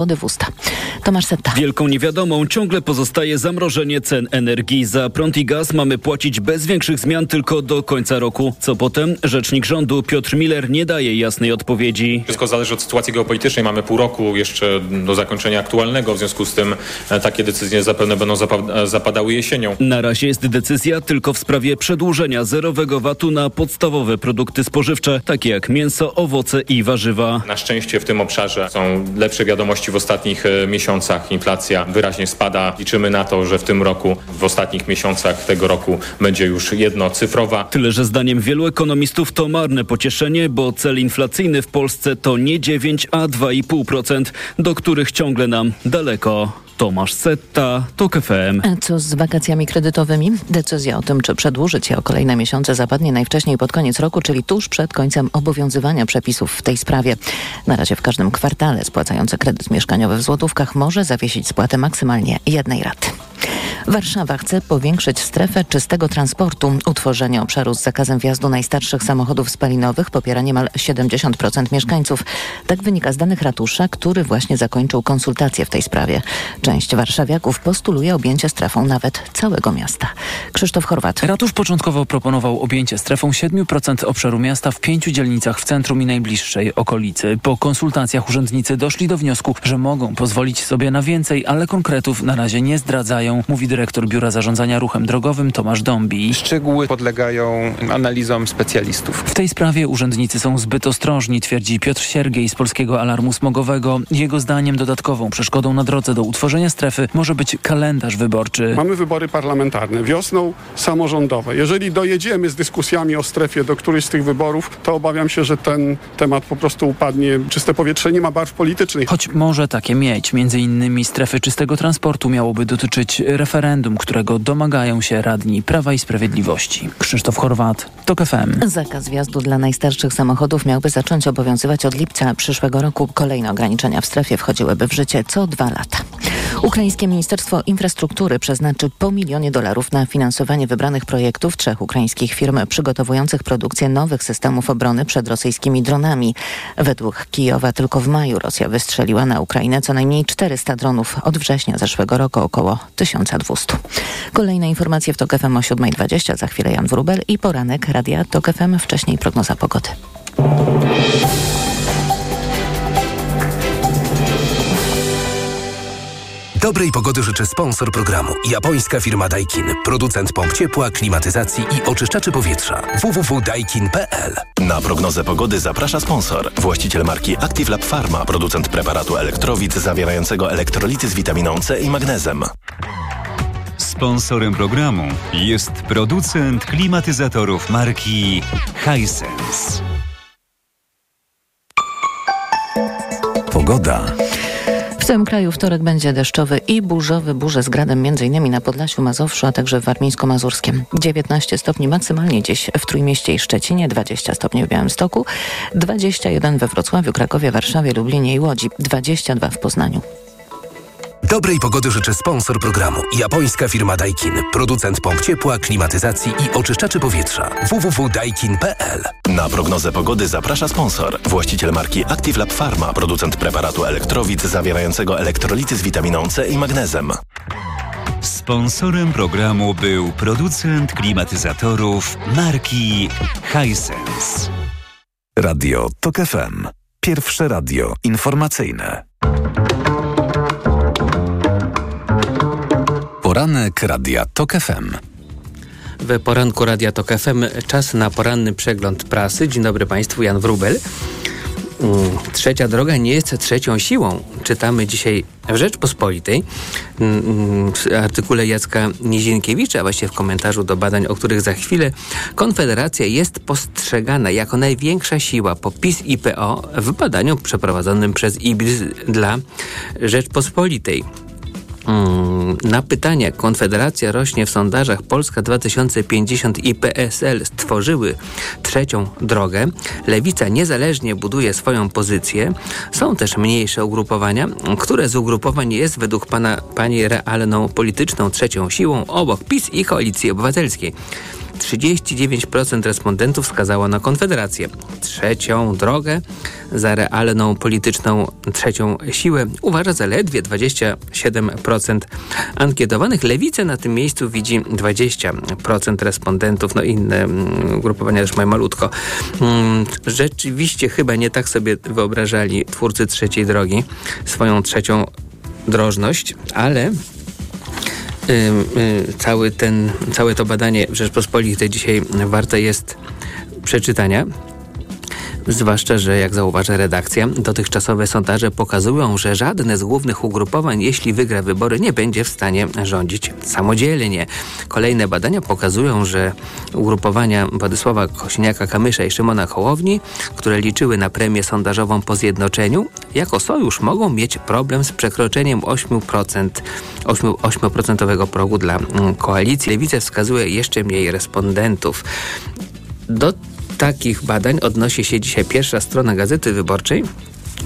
wody w usta. Tomasz Setta. Wielką niewiadomą ciągle pozostaje zamrożenie cen energii. Za prąd i gaz mamy płacić bez większych zmian tylko do końca roku. Co potem? Rzecznik rządu Piotr Miller nie daje jasnej odpowiedzi. Wszystko zależy od sytuacji geopolitycznej. Mamy pół roku jeszcze do zakończenia aktualnego, w związku z tym e, takie decyzje zapewne będą zapa- zapadały jesienią. Na razie jest decyzja tylko w sprawie przedłużenia zerowego VAT-u na podstawowe produkty spożywcze, takie jak mięso, owoce i warzywa. Na szczęście w tym obszarze są lepsze wiadomości w ostatnich e, miesiącach. Inflacja wyraźnie spada. Liczymy na to, że w tym roku, w ostatnich miesiącach tego roku będzie już jednocyfrowa. Tyle, że zdaniem wielu ekonomistów to marne pocieszenie, bo cel inflacyjny w Polsce to nie 9, a 2,5%, do których ciągle nam daleko. Tomasz Setta, TOK FM. A Co z wakacjami kredytowymi? Decyzja o tym, czy przedłużyć je o kolejne miesiące zapadnie najwcześniej pod koniec roku, czyli tuż przed końcem obowiązywania przepisów w tej sprawie. Na razie w każdym kwartale spłacający kredyt mieszkaniowy w złotówkach może zawiesić spłatę maksymalnie jednej raty. Warszawa chce powiększyć strefę czystego transportu. Utworzenie obszaru z zakazem wjazdu najstarszych samochodów spalinowych popiera niemal 70% mieszkańców. Tak wynika z danych ratusza, który właśnie zakończył konsultacje w tej sprawie. Część warszawiaków postuluje objęcie strefą nawet całego miasta. Krzysztof Chorwat. Ratusz początkowo proponował objęcie strefą 7% obszaru miasta w pięciu dzielnicach w centrum i najbliższej okolicy. Po konsultacjach urzędnicy doszli do wniosku, że mogą pozwolić sobie na więcej, ale konkretów na razie nie zdradzają, mówi dyrektor Biura Zarządzania Ruchem Drogowym Tomasz Dąbi. Szczegóły podlegają analizom specjalistów. W tej sprawie urzędnicy są zbyt ostrożni, twierdzi Piotr Siergiej z Polskiego Alarmu Smogowego. Jego zdaniem dodatkową przeszkodą na drodze do utworzenia strefy może być kalendarz wyborczy. Mamy wybory parlamentarne, wiosną samorządowe. Jeżeli dojedziemy z dyskusjami o strefie do którejś z tych wyborów, to obawiam się, że ten temat po prostu upadnie. Czyste powietrze nie ma barw politycznych. Choć może takie mieć. Między innymi strefy czystego transportu miałoby dotyczyć referendum, którego domagają się radni Prawa i Sprawiedliwości. Krzysztof Chorwat, TOK FM. Zakaz wjazdu dla najstarszych samochodów miałby zacząć obowiązywać od lipca przyszłego roku. Kolejne ograniczenia w strefie wchodziłyby w życie co dwa lata. Ukraińskie Ministerstwo Infrastruktury przeznaczy po milionie dolarów na finansowanie wybranych projektów trzech ukraińskich firm przygotowujących produkcję nowych systemów obrony przed rosyjskimi dronami. Według Kijowa tylko w maju Rosja wystrzeliła na Ukrainę co najmniej 400 dronów. Od września zeszłego roku około 1200. Kolejne informacje w TOK FM o 7.20. Za chwilę Jan Wrubel i poranek Radia TOK FM. Wcześniej prognoza pogody. Dobrej pogody życzy sponsor programu. Japońska firma Daikin. Producent pomp ciepła, klimatyzacji i oczyszczaczy powietrza. www.daikin.pl Na prognozę pogody zaprasza sponsor. Właściciel marki Active Lab Pharma. Producent preparatu elektrowid zawierającego elektrolity z witaminą C i magnezem. Sponsorem programu jest producent klimatyzatorów marki Hisense. Pogoda. Całym kraju wtorek będzie deszczowy i burzowy, burze z gradem m.in. na Podlasiu, Mazowszu, a także w Warmińsko-Mazurskim. 19 stopni maksymalnie dziś w Trójmieście i Szczecinie, 20 stopni w Białymstoku, 21 we Wrocławiu, Krakowie, Warszawie, Lublinie i Łodzi, 22 w Poznaniu. Dobrej pogody życzy sponsor programu. Japońska firma Daikin. Producent pomp ciepła, klimatyzacji i oczyszczaczy powietrza. www.daikin.pl Na prognozę pogody zaprasza sponsor. Właściciel marki Active Lab Pharma. Producent preparatu elektrowid zawierającego elektrolity z witaminą C i magnezem. Sponsorem programu był producent klimatyzatorów marki Hisense. Radio TOK FM. Pierwsze radio informacyjne. Poranek Radia TOK FM. W poranku Radia Tok FM czas na poranny przegląd prasy. Dzień dobry Państwu, Jan Wrubel. Mm, Trzecia droga nie jest trzecią siłą. Czytamy dzisiaj w Rzeczpospolitej mm, w artykule Jacka Nizienkiewicza, właściwie w komentarzu do badań, o których za chwilę, Konfederacja jest postrzegana jako największa siła po PiS i PO w badaniu przeprowadzonym przez IBIS dla Rzeczpospolitej. Mm, Na pytanie, Konfederacja rośnie w sondażach Polska 2050 i PSL stworzyły trzecią drogę, Lewica niezależnie buduje swoją pozycję. Są też mniejsze ugrupowania, które z ugrupowań jest według pana, pani realną polityczną trzecią siłą obok PiS i Koalicji Obywatelskiej. 39% respondentów wskazało na Konfederację. Trzecią drogę za realną polityczną trzecią siłę uważa zaledwie 27% ankietowanych. Lewicę na tym miejscu widzi 20% respondentów, no inne mm, grupowania też mają malutko. Mm, rzeczywiście chyba nie tak sobie wyobrażali twórcy trzeciej drogi swoją trzecią drożność, ale cały ten, całe to badanie Rzeczpospolitej dzisiaj warte jest przeczytania. Zwłaszcza, że jak zauważa redakcja, dotychczasowe sondaże pokazują, że żadne z głównych ugrupowań, jeśli wygra wybory, nie będzie w stanie rządzić samodzielnie. Kolejne badania pokazują, że ugrupowania Władysława Kośniaka-Kamysza i Szymona Hołowni, które liczyły na premię sondażową po zjednoczeniu, jako sojusz mogą mieć problem z przekroczeniem 8%, 8%, 8% progu dla koalicji. Lewica wskazuje jeszcze mniej respondentów. Do takich badań odnosi się dzisiaj pierwsza strona Gazety Wyborczej.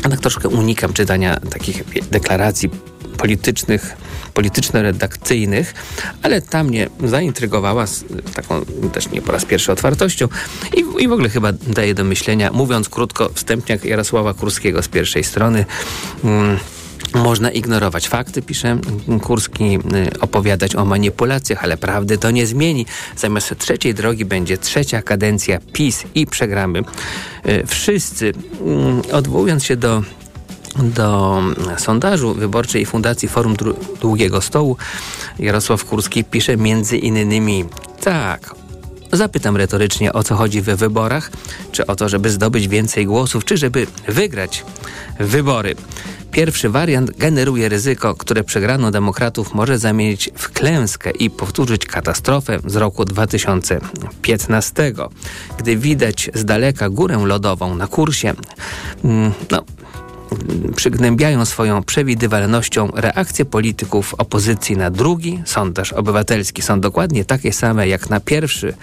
Tak troszkę unikam czytania takich deklaracji politycznych, polityczno-redakcyjnych, ale ta mnie zaintrygowała z taką też nie po raz pierwszy otwartością i, i w ogóle chyba daje do myślenia, mówiąc krótko, wstępniak Jarosława Kurskiego z pierwszej strony. Hmm, można ignorować fakty, pisze Kurski, y, opowiadać o manipulacjach, ale prawdy to nie zmieni. Zamiast trzeciej drogi będzie trzecia kadencja PiS i przegramy. Y, wszyscy, mm, odwołując się do do sondażu wyborczej Fundacji Forum Długiego Stołu Jarosław Kurski pisze między innymi tak, Zapytam retorycznie, o co chodzi we wyborach, czy o to, żeby zdobyć więcej głosów, czy żeby wygrać wybory. Pierwszy wariant generuje ryzyko, które przegraną demokratów może zamienić w klęskę i powtórzyć katastrofę z roku 2015. Gdy widać z daleka górę lodową na kursie, mm, no, przygnębiają swoją przewidywalnością reakcje polityków opozycji na drugi sondaż obywatelski. Są dokładnie takie same jak na pierwszy,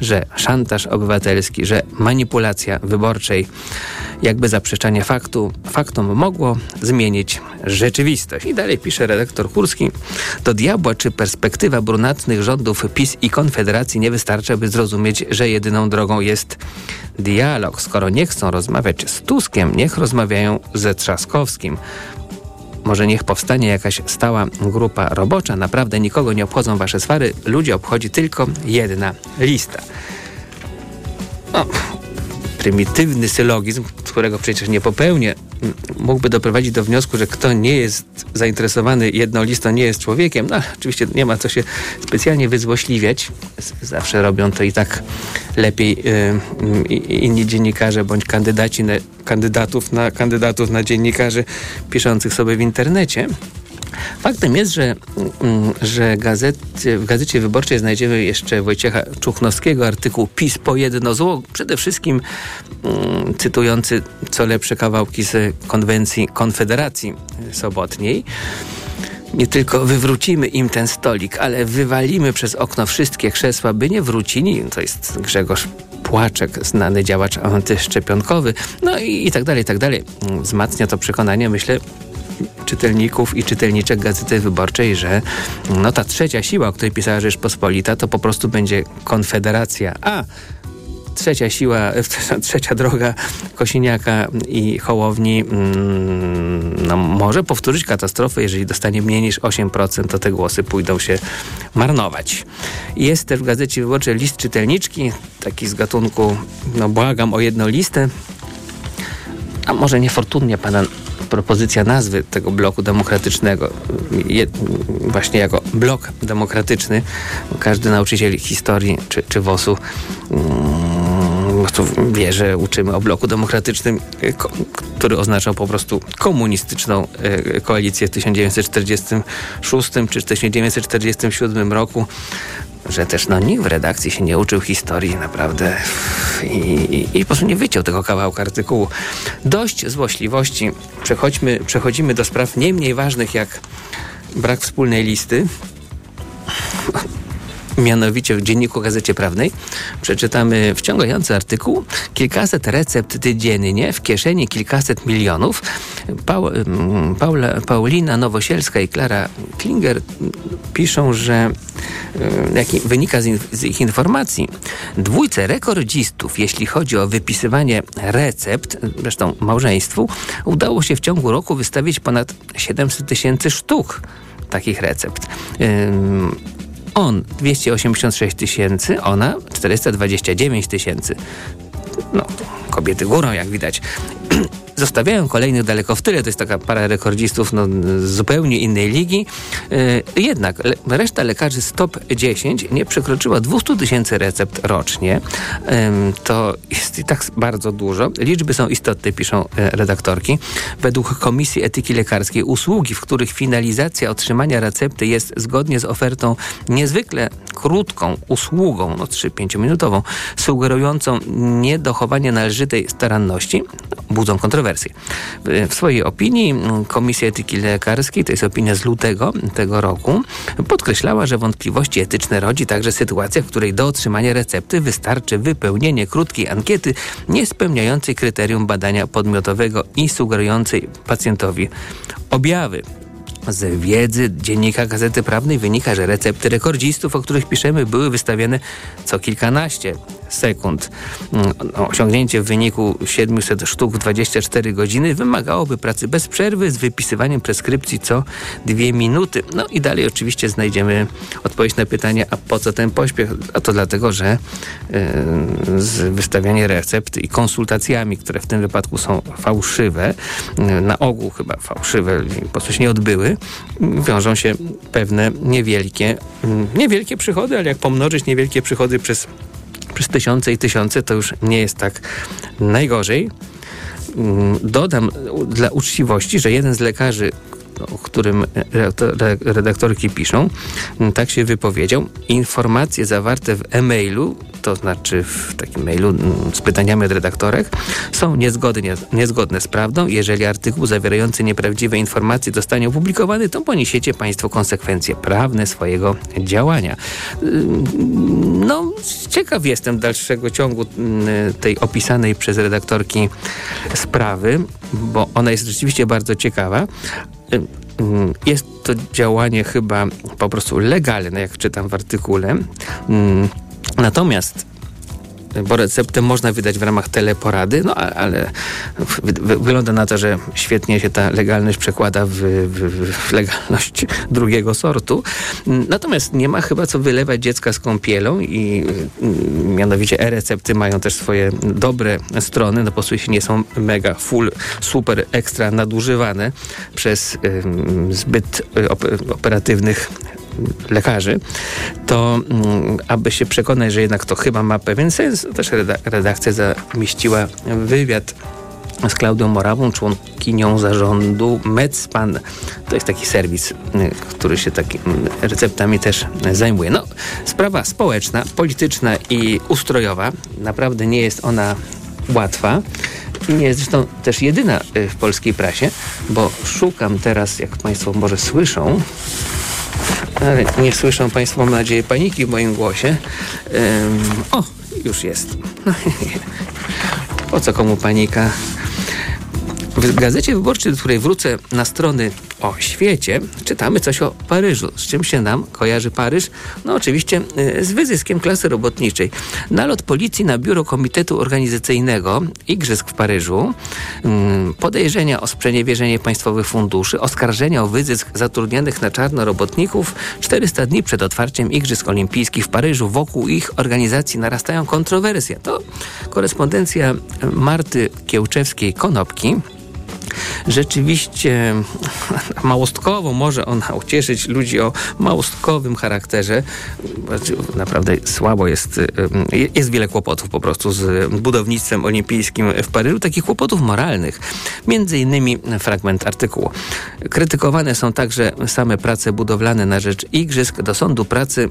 że szantaż obywatelski, że manipulacja wyborczej, jakby zaprzeczanie faktu, faktom mogło zmienić rzeczywistość. I dalej pisze redaktor Kurski, do diabła czy perspektywa brunatnych rządów PiS i Konfederacji nie wystarcza, by zrozumieć, że jedyną drogą jest dialog. Skoro nie chcą rozmawiać z Tuskiem, niech rozmawiają ze Trzaskowskim. Może niech powstanie jakaś stała grupa robocza. Naprawdę nikogo nie obchodzą wasze swary. Ludzi obchodzi tylko jedna lista. No, prymitywny sylogizm, którego przecież nie popełnię, mógłby doprowadzić do wniosku, że kto nie jest zainteresowany jedną listą, nie jest człowiekiem. No, oczywiście nie ma co się specjalnie wyzłośliwiać. Zawsze robią to i tak lepiej yy, inni dziennikarze bądź kandydaci na, kandydatów, na, kandydatów na dziennikarzy piszących sobie w internecie. Faktem jest, że, mm, że gazety, w Gazecie Wyborczej znajdziemy jeszcze Wojciecha Czuchnowskiego artykuł PiS po jedno zło, przede wszystkim um, cytujący co lepsze kawałki z konwencji Konfederacji Sobotniej nie tylko wywrócimy im ten stolik, ale wywalimy przez okno wszystkie krzesła, by nie wrócili. To jest Grzegorz Płaczek, znany działacz antyszczepionkowy, no i, i tak dalej, i tak dalej. Wzmacnia to przekonanie, myślę, czytelników i czytelniczek Gazety Wyborczej, że no ta trzecia siła, o której pisała Rzeczpospolita, to po prostu będzie Konfederacja. A trzecia siła, trzecia droga Kosiniaka i Hołowni mm, no, może powtórzyć katastrofę, jeżeli dostanie mniej niż 8%, to te głosy pójdą się marnować. Jest też w Gazecie Wyborczej list czytelniczki, taki z gatunku, no błagam o jedną listę, a może niefortunnie pana propozycja nazwy tego bloku demokratycznego, je, właśnie jako blok demokratyczny, każdy nauczyciel historii czy, czy WOS-u mm, wie, że uczymy o bloku demokratycznym, który oznaczał po prostu komunistyczną e, koalicję w 1946 czy 1947 roku że też no, nikt w redakcji się nie uczył historii naprawdę i, i, i po prostu nie wyciął tego kawałka artykułu. Dość złośliwości. Przechodźmy, przechodzimy do spraw nie mniej ważnych jak brak wspólnej listy. Mianowicie w dzienniku Gazecie Prawnej przeczytamy wciągający artykuł Kilkaset recept dziennie, w kieszeni kilkaset milionów. Paula, Paulina Nowosielska i Klara Klinger piszą, że jak wynika z, z ich informacji, dwójce rekordzistów, jeśli chodzi o wypisywanie recept, zresztą małżeństwu, udało się w ciągu roku wystawić ponad 700 tysięcy sztuk takich recept. On 286 tysięcy, ona 429 tysięcy. No, kobiety górą, jak widać. Zostawiają kolejnych daleko w tyle. To jest taka para rekordzistów no, z zupełnie innej ligi. Yy, jednak reszta lekarzy z top 10 nie przekroczyła 200 tysięcy recept rocznie. To jest i tak bardzo dużo. Liczby są istotne, piszą yy, redaktorki. Według Komisji Etyki Lekarskiej usługi, w których finalizacja otrzymania recepty jest zgodnie z ofertą niezwykle krótką usługą, no 3-5 minutową, sugerującą niedochowanie należytej staranności, budzą kontrowersje. W swojej opinii Komisja Etyki Lekarskiej, to jest opinia z lutego tego roku, podkreślała, że wątpliwości etyczne rodzi także sytuacja, w której do otrzymania recepty wystarczy wypełnienie krótkiej ankiety nie spełniającej kryterium badania podmiotowego i sugerującej pacjentowi objawy. Z wiedzy Dziennika Gazety Prawnej wynika, że recepty rekordzistów, o których piszemy, były wystawiane co kilkanaście sekund. Mm, osiągnięcie w wyniku 700 sztuk w 24 godziny wymagałoby pracy bez przerwy z wypisywaniem preskrypcji co dwie minuty. No i dalej oczywiście znajdziemy odpowiedź na pytanie, a po co ten pośpiech? A to dlatego, że yy, z wystawianiem recept i konsultacjami, które w tym wypadku są fałszywe, yy, na ogół chyba fałszywe, po się nie odbyły, wiążą się pewne niewielkie, yy, niewielkie przychody, ale jak pomnożyć niewielkie przychody przez przez tysiące i tysiące to już nie jest tak najgorzej. Mm, dodam dla uczciwości, że jeden z lekarzy, o którym redaktorki piszą, mm, tak się wypowiedział. Informacje zawarte w e-mailu to znaczy w takim mailu mm, z pytaniami od redaktorek, są niezgodne, z prawdą. Jeżeli artykuł zawierający nieprawdziwe informacje zostanie opublikowany, to poniesiecie Państwo konsekwencje prawne swojego działania. No, ciekaw jestem dalszego ciągu mm, tej opisanej przez redaktorki sprawy, bo ona jest rzeczywiście bardzo ciekawa. Jest to działanie chyba po prostu legalne, jak czytam w artykule. Natomiast bo receptę można wydać w ramach teleporady, no ale wygląda na to, że świetnie się ta legalność przekłada w, w, w, legalność drugiego sortu. Natomiast nie ma chyba co wylewać dziecka z kąpielą i mm, mianowicie e-recepty mają też swoje dobre strony, no po prostu nie są mega, full, super, ekstra nadużywane przez zbyt y, operatywnych lekarzy, to mm, aby się przekonać, że jednak to chyba ma pewien sens, też redakcja zamieściła wywiad z Klaudią Morawą, członkinią zarządu Medspan. To jest taki serwis, y, który się takimi receptami też zajmuje. No, sprawa społeczna, polityczna i ustrojowa. Naprawdę nie jest ona łatwa. Nie jest zresztą też jedyna y, w polskiej prasie, bo szukam teraz, jak Państwo może słyszą, nie słyszą Państwo, mam nadzieję, paniki w moim głosie. Um, o, już jest. po co komu panika? W Gazecie Wyborczej, do której wrócę na strony o świecie, czytamy coś o Paryżu. Z czym się nam kojarzy Paryż? No oczywiście y, z wyzyskiem klasy robotniczej. Nalot policji na biuro Komitetu Organizacyjnego Igrzysk w Paryżu, mm, podejrzenia o sprzeniewierzenie państwowych funduszy, oskarżenia o wyzysk zatrudnionych na czarno robotników. 400 dni przed otwarciem Igrzysk Olimpijskich w Paryżu wokół ich organizacji narastają kontrowersje. To korespondencja Marty Kiełczewskiej-Konopki rzeczywiście małostkowo może ona ucieszyć ludzi o małostkowym charakterze. Znaczy, naprawdę słabo jest, jest wiele kłopotów po prostu z budownictwem olimpijskim w Paryżu, takich kłopotów moralnych. Między innymi fragment artykułu. Krytykowane są także same prace budowlane na rzecz igrzysk. Do sądu pracy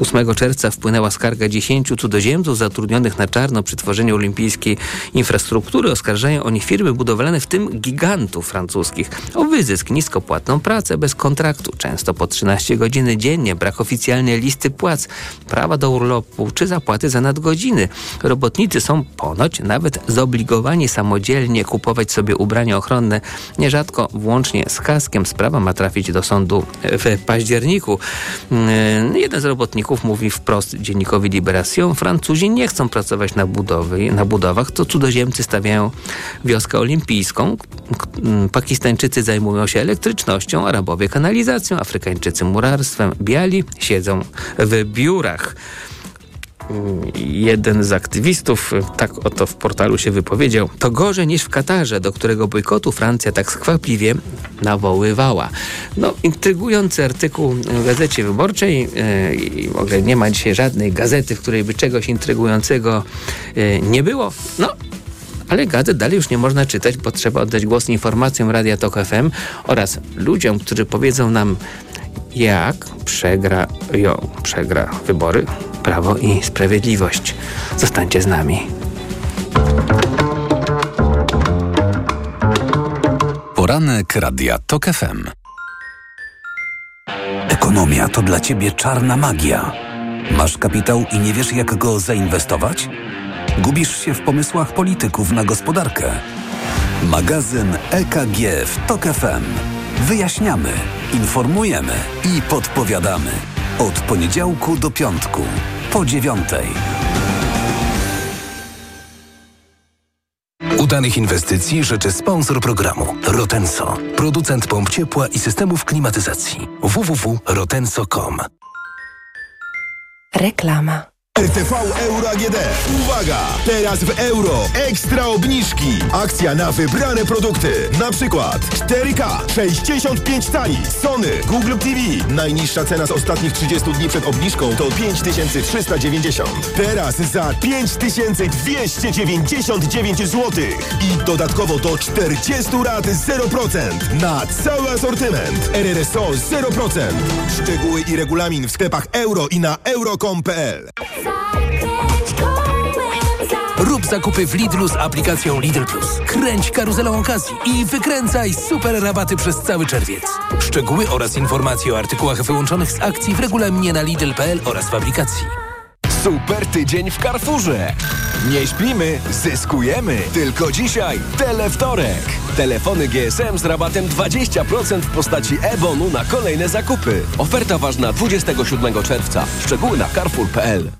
8 czerwca wpłynęła skarga 10 cudzoziemców zatrudnionych na czarno przy tworzeniu olimpijskiej infrastruktury. Oskarżają oni firmy budowlane w tym gigantów francuskich, o wyzysk, niskopłatną pracę bez kontraktu, często po 13 godziny dziennie, brak oficjalnej listy płac, prawa do urlopu czy zapłaty za nadgodziny. Robotnicy są ponoć nawet zobligowani samodzielnie kupować sobie ubrania ochronne, nierzadko włącznie z kaskiem. Sprawa ma trafić do sądu w październiku. Yy, jeden z robotników mówi wprost dziennikowi Liberation, Francuzi nie chcą pracować na, budowy, na budowach, to cudzoziemcy stawiają wioskę olimpijską, Pakistańczycy zajmują się elektrycznością, Arabowie kanalizacją, Afrykańczycy murarstwem, biali siedzą w biurach jeden z aktywistów tak oto w portalu się wypowiedział. To gorzej niż w Katarze, do którego bojkotu Francja tak skwapliwie nawoływała. No, intrygujący artykuł w Gazecie Wyborczej yy, w ogóle nie ma dzisiaj żadnej gazety, w której by czegoś intrygującego yy, nie było. No, ale gazet dalej już nie można czytać, bo trzeba oddać głos informacjom Radia Tok FM oraz ludziom, którzy powiedzą nam, jak przegra, jo, przegra wybory Prawo i Sprawiedliwość. Zostańcie z nami. Poranek Radia TOK FM. Ekonomia to dla Ciebie czarna magia. Masz kapitał i nie wiesz, jak go zainwestować? Gubisz się w pomysłach polityków na gospodarkę? Magazyn EKG w TOK FM. Wyjaśniamy, informujemy i podpowiadamy. Od poniedziałku do piątku, po dziewiątej. Udanych inwestycji życzy sponsor programu Rotenso, producent pomp ciepła i systemów klimatyzacji. www.rotenso.com Reklama. RTV Euro AGD. Uwaga! Teraz w euro ekstra obniżki. Akcja na wybrane produkty. Na przykład 4K 65 tani. Sony Google TV. Najniższa cena z ostatnich 30 dni przed obniżką to 5390. Teraz za 5299 zł. I dodatkowo do 40 rat 0% na cały asortyment. RRSO 0%. Szczegóły i regulamin w sklepach euro i na euro.com.pl. Rób zakupy w Lidlu z aplikacją Lidl Plus. Kręć karuzelą okazji i wykręcaj super rabaty przez cały czerwiec. Szczegóły oraz informacje o artykułach wyłączonych z akcji w regulaminie na Lidl.pl oraz w aplikacji. Super tydzień w Carrefourze. Nie śpimy, zyskujemy. Tylko dzisiaj telewtorek. Telefony GSM z rabatem 20% w postaci e-bonu na kolejne zakupy. Oferta ważna 27 czerwca. Szczegóły na carrefour.pl.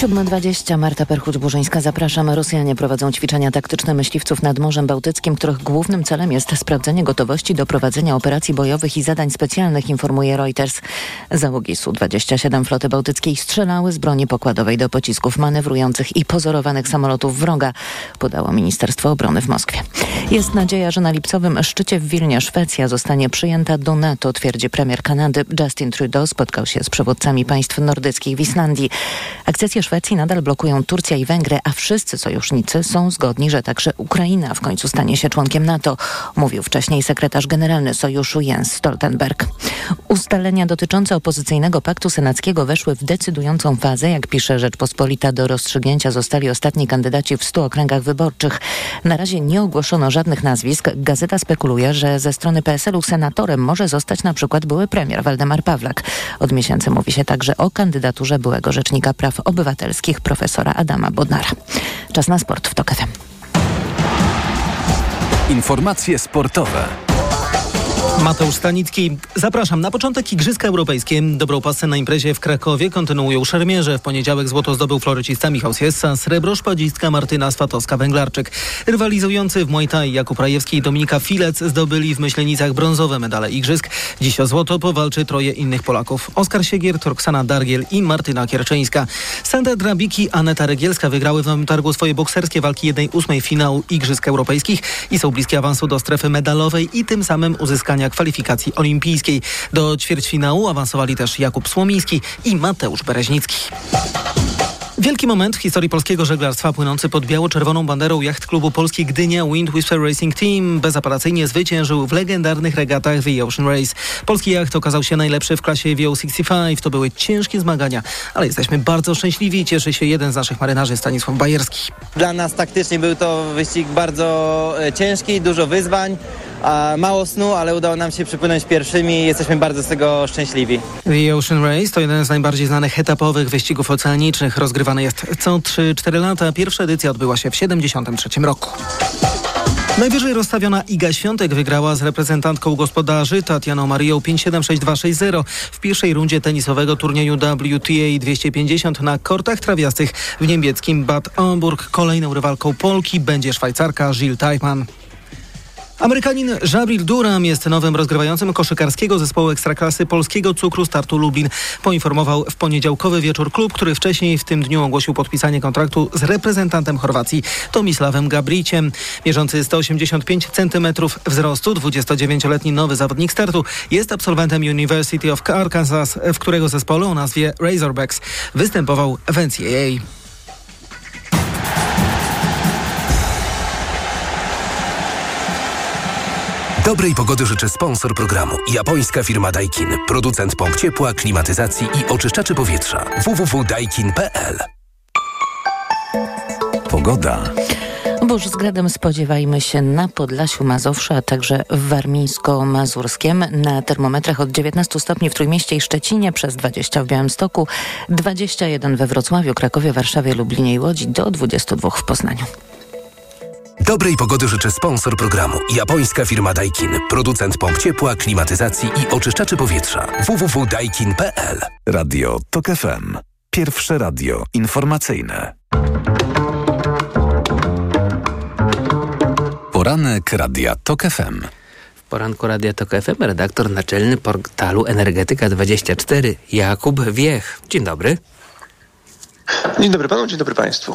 7.20 Marta Perchuć-Burzyńska. Zapraszam. Rosjanie prowadzą ćwiczenia taktyczne myśliwców nad Morzem Bałtyckim, których głównym celem jest sprawdzenie gotowości do prowadzenia operacji bojowych i zadań specjalnych, informuje Reuters. Załogi Su-27 floty bałtyckiej strzelały z broni pokładowej do pocisków manewrujących i pozorowanych samolotów wroga, podało Ministerstwo Obrony w Moskwie. Jest nadzieja, że na lipcowym szczycie w Wilnie Szwecja zostanie przyjęta do NATO, twierdzi premier Kanady. Justin Trudeau spotkał się z przywódcami państw nordyckich w Islandii. Akcesję Szwecji nadal blokują Turcja i Węgry, a wszyscy sojusznicy są zgodni, że także Ukraina w końcu stanie się członkiem NATO, mówił wcześniej sekretarz generalny sojuszu Jens Stoltenberg. Ustalenia dotyczące opozycyjnego paktu senackiego weszły w decydującą fazę, jak pisze Rzeczpospolita, do rozstrzygnięcia zostali ostatni kandydaci w stu okręgach wyborczych. Na razie nie ogłoszono żadnych nazwisk. Gazeta spekuluje, że ze strony PSL-u senatorem może zostać na przykład były premier Waldemar Pawlak. Od miesięcy mówi się także o kandydaturze byłego rzecznika praw obywatelskich obywatelskich profesora Adama Bodnara. Czas na sport w TOK. Informacje sportowe. Mateusz Stanicki. Zapraszam. Na początek Igrzyska Europejskie. Dobrą pasę na imprezie w Krakowie kontynuują szermierze. W poniedziałek złoto zdobył florecista Michał Siessa, srebro szpadzistka Martyna Swatowska-Węglarczyk. Rywalizujący w Muay Thai Jakub Rajewski i Dominika Filec zdobyli w Myślenicach brązowe medale Igrzysk. Dziś o złoto powalczy troje innych Polaków. Oskar Siegier, Torksana Dargiel i Martyna Kierczyńska. Sandra Drabiki, Aneta Regielska wygrały w Nowym Targu swoje bokserskie walki 1-8 finału Igrzysk Europejskich i są bliskie awansu do strefy medalowej i tym samym uzyskania kwalifikacji olimpijskiej. Do ćwierćfinału awansowali też Jakub Słomiński i Mateusz Bereźnicki. Wielki moment w historii polskiego żeglarstwa płynący pod biało-czerwoną banderą jacht klubu Polski Gdynia Wind Whisper Racing Team bezapelacyjnie zwyciężył w legendarnych regatach The Ocean Race. Polski jacht okazał się najlepszy w klasie VO65. To były ciężkie zmagania, ale jesteśmy bardzo szczęśliwi. Cieszy się jeden z naszych marynarzy, Stanisław Bajerski. Dla nas taktycznie był to wyścig bardzo e, ciężki, dużo wyzwań. A mało snu, ale udało nam się przypłynąć pierwszymi i jesteśmy bardzo z tego szczęśliwi. The Ocean Race to jeden z najbardziej znanych etapowych wyścigów oceanicznych. Rozgrywany jest co 3-4 lata. Pierwsza edycja odbyła się w 1973 roku. Najwyżej rozstawiona Iga Świątek wygrała z reprezentantką gospodarzy Tatianą Marią 5-7-6-2-6-0 w pierwszej rundzie tenisowego turnieju WTA 250 na kortach trawiastych w niemieckim Bad Homburg. Kolejną rywalką Polki będzie Szwajcarka Jill Teichmann. Amerykanin Jabril Duram jest nowym rozgrywającym koszykarskiego zespołu Ekstraklasy Polskiego Cukru Startu Lublin. Poinformował w poniedziałkowy wieczór klub, który wcześniej w tym dniu ogłosił podpisanie kontraktu z reprezentantem Chorwacji Tomisławem Gabriciem. Mierzący 185 cm wzrostu, 29-letni nowy zawodnik startu jest absolwentem University of Arkansas, w którego zespole o nazwie Razorbacks występował w NCAA. Dobrej pogody życzy sponsor programu. Japońska firma Daikin. Producent pomp ciepła, klimatyzacji i oczyszczaczy powietrza. www.daikin.pl Pogoda. Burz z gradem spodziewajmy się na Podlasiu Mazowsza, a także w Warmińsko-Mazurskiem. Na termometrach od 19 stopni w Trójmieście i Szczecinie, przez 20 w Białymstoku, 21 we Wrocławiu, Krakowie, Warszawie, Lublinie i Łodzi, do 22 w Poznaniu. Dobrej pogody życzy sponsor programu. Japońska firma Daikin. Producent pomp ciepła, klimatyzacji i oczyszczaczy powietrza. www.daikin.pl Radio TOK FM. Pierwsze radio informacyjne. Poranek Radia TOK FM. W poranku Radia TOK FM redaktor naczelny portalu Energetyka24 Jakub Wiech. Dzień dobry. Dzień dobry panu, dzień dobry państwu.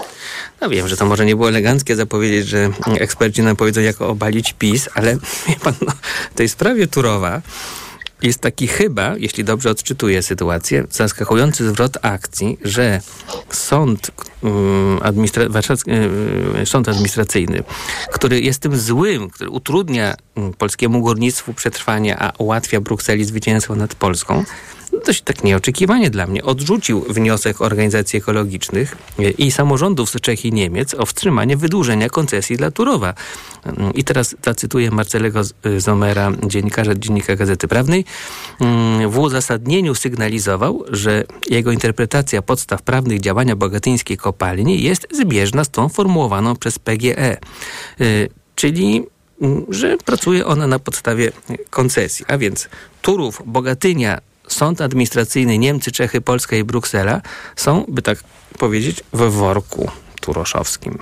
No wiem, że to może nie było eleganckie zapowiedzieć, że eksperci nam powiedzą, jak obalić PiS, ale wie pan, no, w tej sprawie Turowa jest taki chyba, jeśli dobrze odczytuję sytuację, zaskakujący zwrot akcji, że sąd, um, administra warszawski, um, sąd administracyjny, który jest tym złym, który utrudnia um, polskiemu górnictwu przetrwanie, a ułatwia Brukseli zwycięstwo nad Polską, dość tak nieoczekiwanie dla mnie, odrzucił wniosek organizacji ekologicznych i samorządów z Czech i Niemiec o wstrzymanie wydłużenia koncesji dla Turowa. I teraz zacytuję Marcelego Zomera, dziennikarza Dziennika Gazety Prawnej. W uzasadnieniu sygnalizował, że jego interpretacja podstaw prawnych działania bogatyńskiej kopalni jest zbieżna z tą formułowaną przez PGE. Czyli że pracuje ona na podstawie koncesji, a więc Turów, Bogatynia, Sąd Administracyjny Niemcy, Czechy, Polska i Bruksela są, by tak powiedzieć, we worku turoszowskim.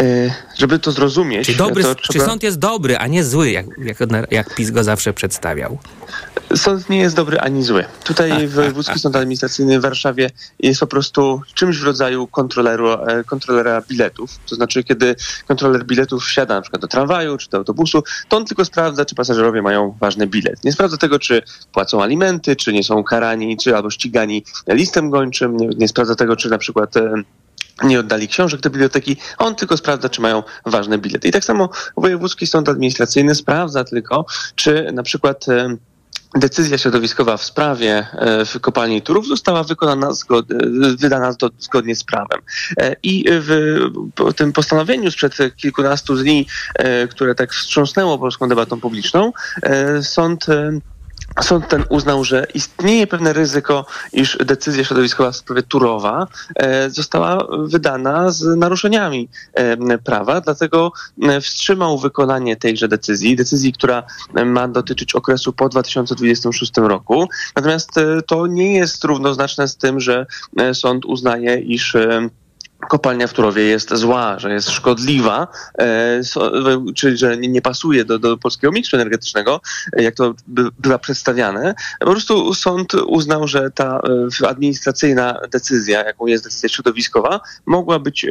Yy, żeby to zrozumieć... Czy, dobry, to trzeba... czy sąd jest dobry, a nie zły, jak, jak, jak PiS go zawsze przedstawiał? Sąd nie jest dobry ani zły. Tutaj Wojewódzki Sąd Administracyjny w Warszawie jest po prostu czymś w rodzaju kontroleru, kontrolera biletów. To znaczy, kiedy kontroler biletów wsiada na przykład do tramwaju czy do autobusu, to on tylko sprawdza, czy pasażerowie mają ważny bilet. Nie sprawdza tego, czy płacą alimenty, czy nie są karani, czy albo ścigani listem gończym. Nie, nie sprawdza tego, czy na przykład nie oddali książek do biblioteki, on tylko sprawdza, czy mają ważne bilety. I tak samo Wojewódzki Sąd Administracyjny sprawdza tylko, czy na przykład decyzja środowiskowa w sprawie w kopalni Turów została wykonana zgod, wydana zgodnie z prawem. I w tym postanowieniu sprzed kilkunastu dni, które tak wstrząsnęło polską debatą publiczną, sąd Sąd ten uznał, że istnieje pewne ryzyko, iż decyzja środowiskowa w sprawie Turowa e, została wydana z naruszeniami e, prawa, dlatego e, wstrzymał wykonanie tejże decyzji, decyzji, która ma dotyczyć okresu po 2026 roku. Natomiast to nie jest równoznaczne z tym, że sąd uznaje, iż kopalnia w Turowie jest zła, że jest szkodliwa, e, so, czyli że nie, nie pasuje do, do polskiego miksu energetycznego, jak to by, bywa przedstawiane. Po prostu sąd uznał, że ta e, administracyjna decyzja, jaką jest decyzja środowiskowa, mogła być e,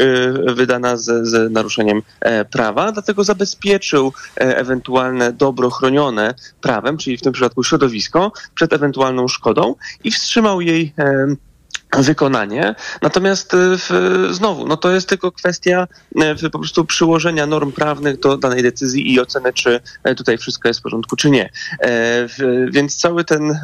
wydana z, z naruszeniem e, prawa, dlatego zabezpieczył e, ewentualne dobro chronione prawem, czyli w tym przypadku środowisko, przed ewentualną szkodą i wstrzymał jej wykonanie. Natomiast w, znowu, no to jest tylko kwestia w, po prostu przyłożenia norm prawnych do danej decyzji i oceny, czy e, tutaj wszystko jest w porządku, czy nie. E, więc cały ten,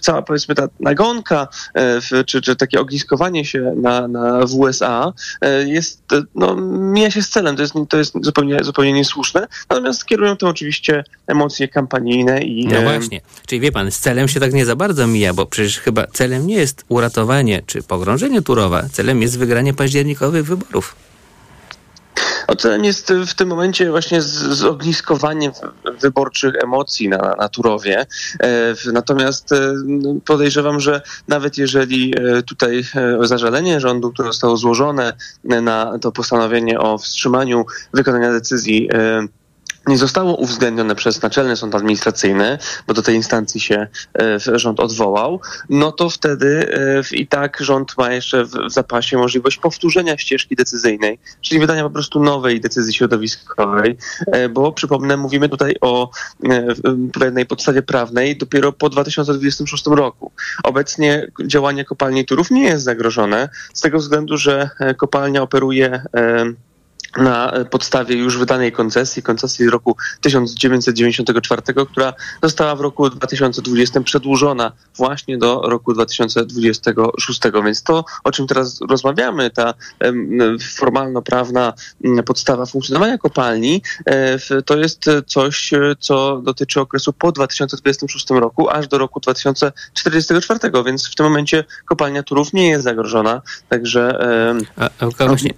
cała powiedzmy ta nagonka, e, czy, czy takie ogniskowanie się na, na w USA e, jest, no, mija się z celem. To jest, to jest zupełnie, zupełnie niesłuszne. Natomiast kierują to oczywiście emocje kampanijne i... No właśnie. Czyli wie pan, z celem się tak nie za bardzo mija, bo przecież chyba celem nie jest uratowanie czy pogrążenie Turowa. Celem jest wygranie październikowych wyborów. No, celem jest w tym momencie właśnie zogniskowanie wyborczych emocji na, na Turowie. E, natomiast e, podejrzewam, że nawet jeżeli e, tutaj zażalenie rządu, które zostało złożone na to postanowienie o wstrzymaniu wykonania decyzji nie zostało uwzględnione przez Naczelny Sąd Administracyjny, bo do tej instancji się e, rząd odwołał, no to wtedy e, i tak rząd ma jeszcze w zapasie możliwość powtórzenia ścieżki decyzyjnej, czyli wydania po prostu nowej decyzji środowiskowej, e, bo przypomnę, mówimy tutaj o pewnej podstawie prawnej dopiero po 2026 roku. Obecnie działanie kopalni Turów nie jest zagrożone z tego względu, że kopalnia operuje na podstawie już wydanej koncesji, koncesji z roku 1994, która została w roku 2020 przedłużona właśnie do roku 2026. Więc to, o czym teraz rozmawiamy, ta formalno-prawna podstawa funkcjonowania kopalni, e, to jest coś, co dotyczy okresu po 2026 roku, aż do roku 2044, więc w tym momencie kopalnia Turów nie jest zagrożona, także... A, a właśnie,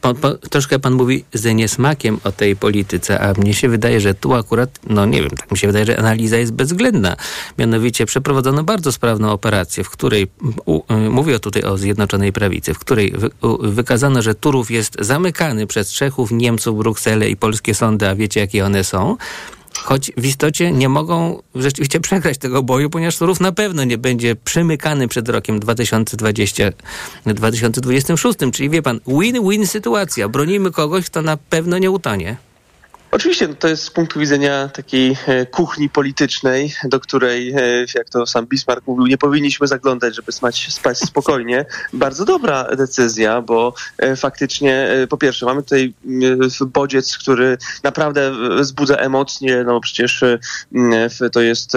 pan, pan, troszkę pan mówi z niesmakiem o tej polityce, a mnie się wydaje, że tu akurat, no nie wiem, tak mi się wydaje, że analiza jest bezwzględna. Mianowicie przeprowadzono bardzo sprawną operację, w której, u, y, mówię tutaj o Zjednoczonej Prawicy, w której wy, u, wykazano, że Turów jest zamykany przez Czechów, Niemców, Brukselę i polskie sądy, a wiecie jakie one są choć w istocie nie mogą rzeczywiście przegrać tego boju, ponieważ Turów na pewno nie będzie przymykany przed rokiem 2020, 2026. Czyli wie pan, win-win sytuacja. Bronimy kogoś, kto na pewno nie utonie. Oczywiście to jest z punktu widzenia takiej e, kuchni politycznej, do której, e, jak to sam Bismarck mówił, nie powinniśmy zaglądać, żeby spać, spać spokojnie. Bardzo dobra decyzja, bo e, faktycznie po pierwsze mamy tutaj bodziec, który naprawdę wzbudza emocje, no przecież to jest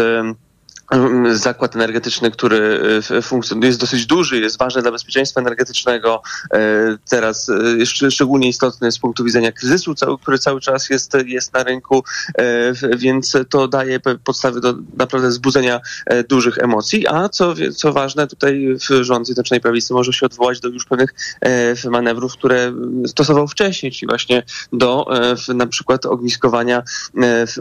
zakład energetyczny, który e, funkcjonuje, jest dosyć duży, jest ważny dla bezpieczeństwa energetycznego. E, teraz e, szczególnie istotny z punktu widzenia kryzysu, który cały czas jest, jest na rynku, więc to daje podstawy do naprawdę wzbudzenia dużych emocji. A co, co ważne, tutaj rząd Zjednoczonej Prawicy może się odwołać do już pewnych manewrów, które stosował wcześniej, czyli właśnie do na przykład ogniskowania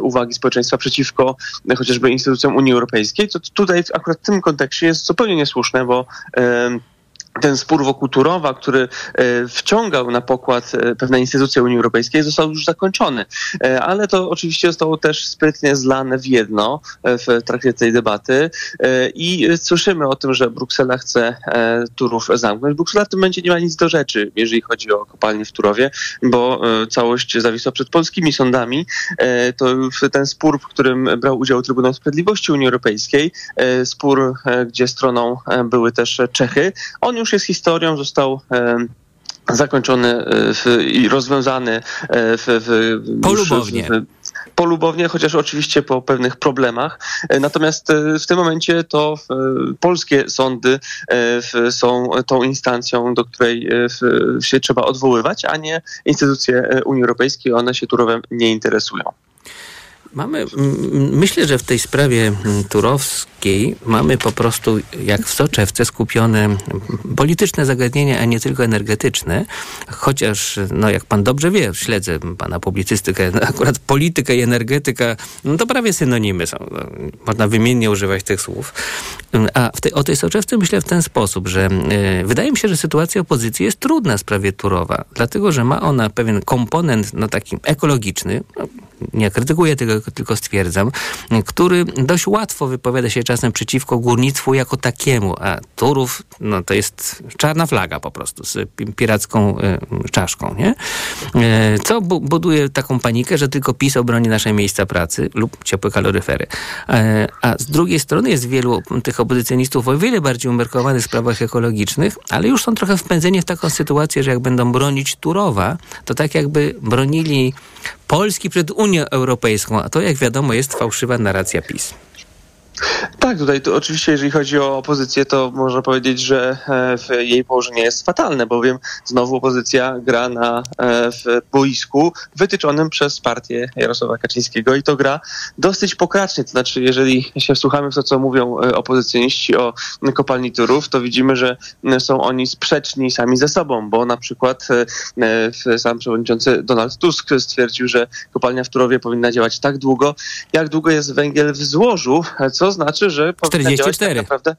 uwagi społeczeństwa przeciwko chociażby instytucjom Unii Europejskiej to tutaj akurat w tym kontekście jest zupełnie niesłuszne, bo ten spór wokół Turowa, który e, wciągał na pokład e, pewne instytucje Unii Europejskiej, został już zakończony. E, ale to oczywiście zostało też sprytnie zlane w jedno w trakcie tej debaty i słyszymy o tym, że Bruksela chce Turów zamknąć. Bruksela w tym momencie nie ma nic do rzeczy, jeżeli chodzi o kopalnię w Turowie, bo całość zawisła przed polskimi sądami. To ten spór, w którym brał udział Trybunał Sprawiedliwości Unii Europejskiej, spór, gdzie stroną były też Czechy, on już już jest historią, został zakończony e, i rozwiązany e, w, w polubownie. Polubownie, chociaż oczywiście po pewnych problemach. E, natomiast w tym momencie to polskie sądy są tą instancją, do której się trzeba odwoływać, a nie instytucje Unii Europejskiej. One się Turowem nie interesują. Mamy, myślę, że w tej sprawie turowskiej mamy po prostu jak w soczewce skupione polityczne zagadnienia, a nie tylko energetyczne. Chociaż, no jak pan dobrze wie, śledzę pana publicystykę, no, akurat polityka i energetyka, no to prawie synonimy są. No, można wymiennie używać tych słów. A tej, o tej soczewce myślę w ten sposób, że y, wydaje mi się, że sytuacja opozycji jest trudna w sprawie Turowa, dlatego, że ma ona pewien komponent, no taki ekologiczny, no, nie krytykuję tego, tylko stwierdzam, który dość łatwo wypowiada się czasem przeciwko górnictwu jako takiemu, a Turów, no to jest czarna flaga po prostu z piracką y, czaszką, nie? Y, co bu buduje taką panikę, że tylko PiS obroni nasze miejsca pracy lub ciepłe kaloryfery. Y, a z drugiej strony jest wielu tych opozycjonistów o wiele bardziej umiarkowanych sprawach ekologicznych, ale już są trochę wpędzeni w taką sytuację, że jak będą bronić Turowa, to tak jakby bronili Polski przed Unią Europejską, a to jak wiadomo jest fałszywa narracja PiS. Tak, tutaj to oczywiście, jeżeli chodzi o opozycję, to można powiedzieć, że e, jej położenie jest fatalne, bowiem znowu opozycja gra na e, w boisku wytyczonym przez partię Jarosława Kaczyńskiego i to gra dosyć pokracznie. To znaczy, jeżeli się wsłuchamy w to, co mówią e, opozycjoniści o kopalni Turów, to widzimy, że są oni sprzeczni sami ze sobą, bo na przykład sam przewodniczący Donald Tusk stwierdził, że kopalnia w Turowie powinna działać tak długo, jak długo jest węgiel w złożu, co to znaczy, że 44. Tak naprawdę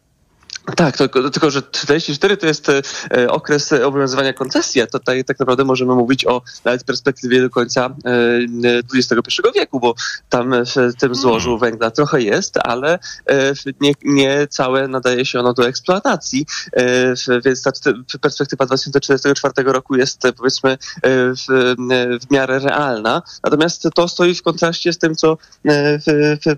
tak, tylko, tylko że 44 to jest e, okres obowiązywania koncesji, a tutaj tak naprawdę możemy mówić o nawet perspektywie do końca e, XXI wieku, bo tam w tym złożu mm. węgla trochę jest, ale e, nie, nie całe nadaje się ono do eksploatacji, e, więc ta perspektywa 2044 roku jest e, powiedzmy e, w, w miarę realna. Natomiast to stoi w kontraście z tym, co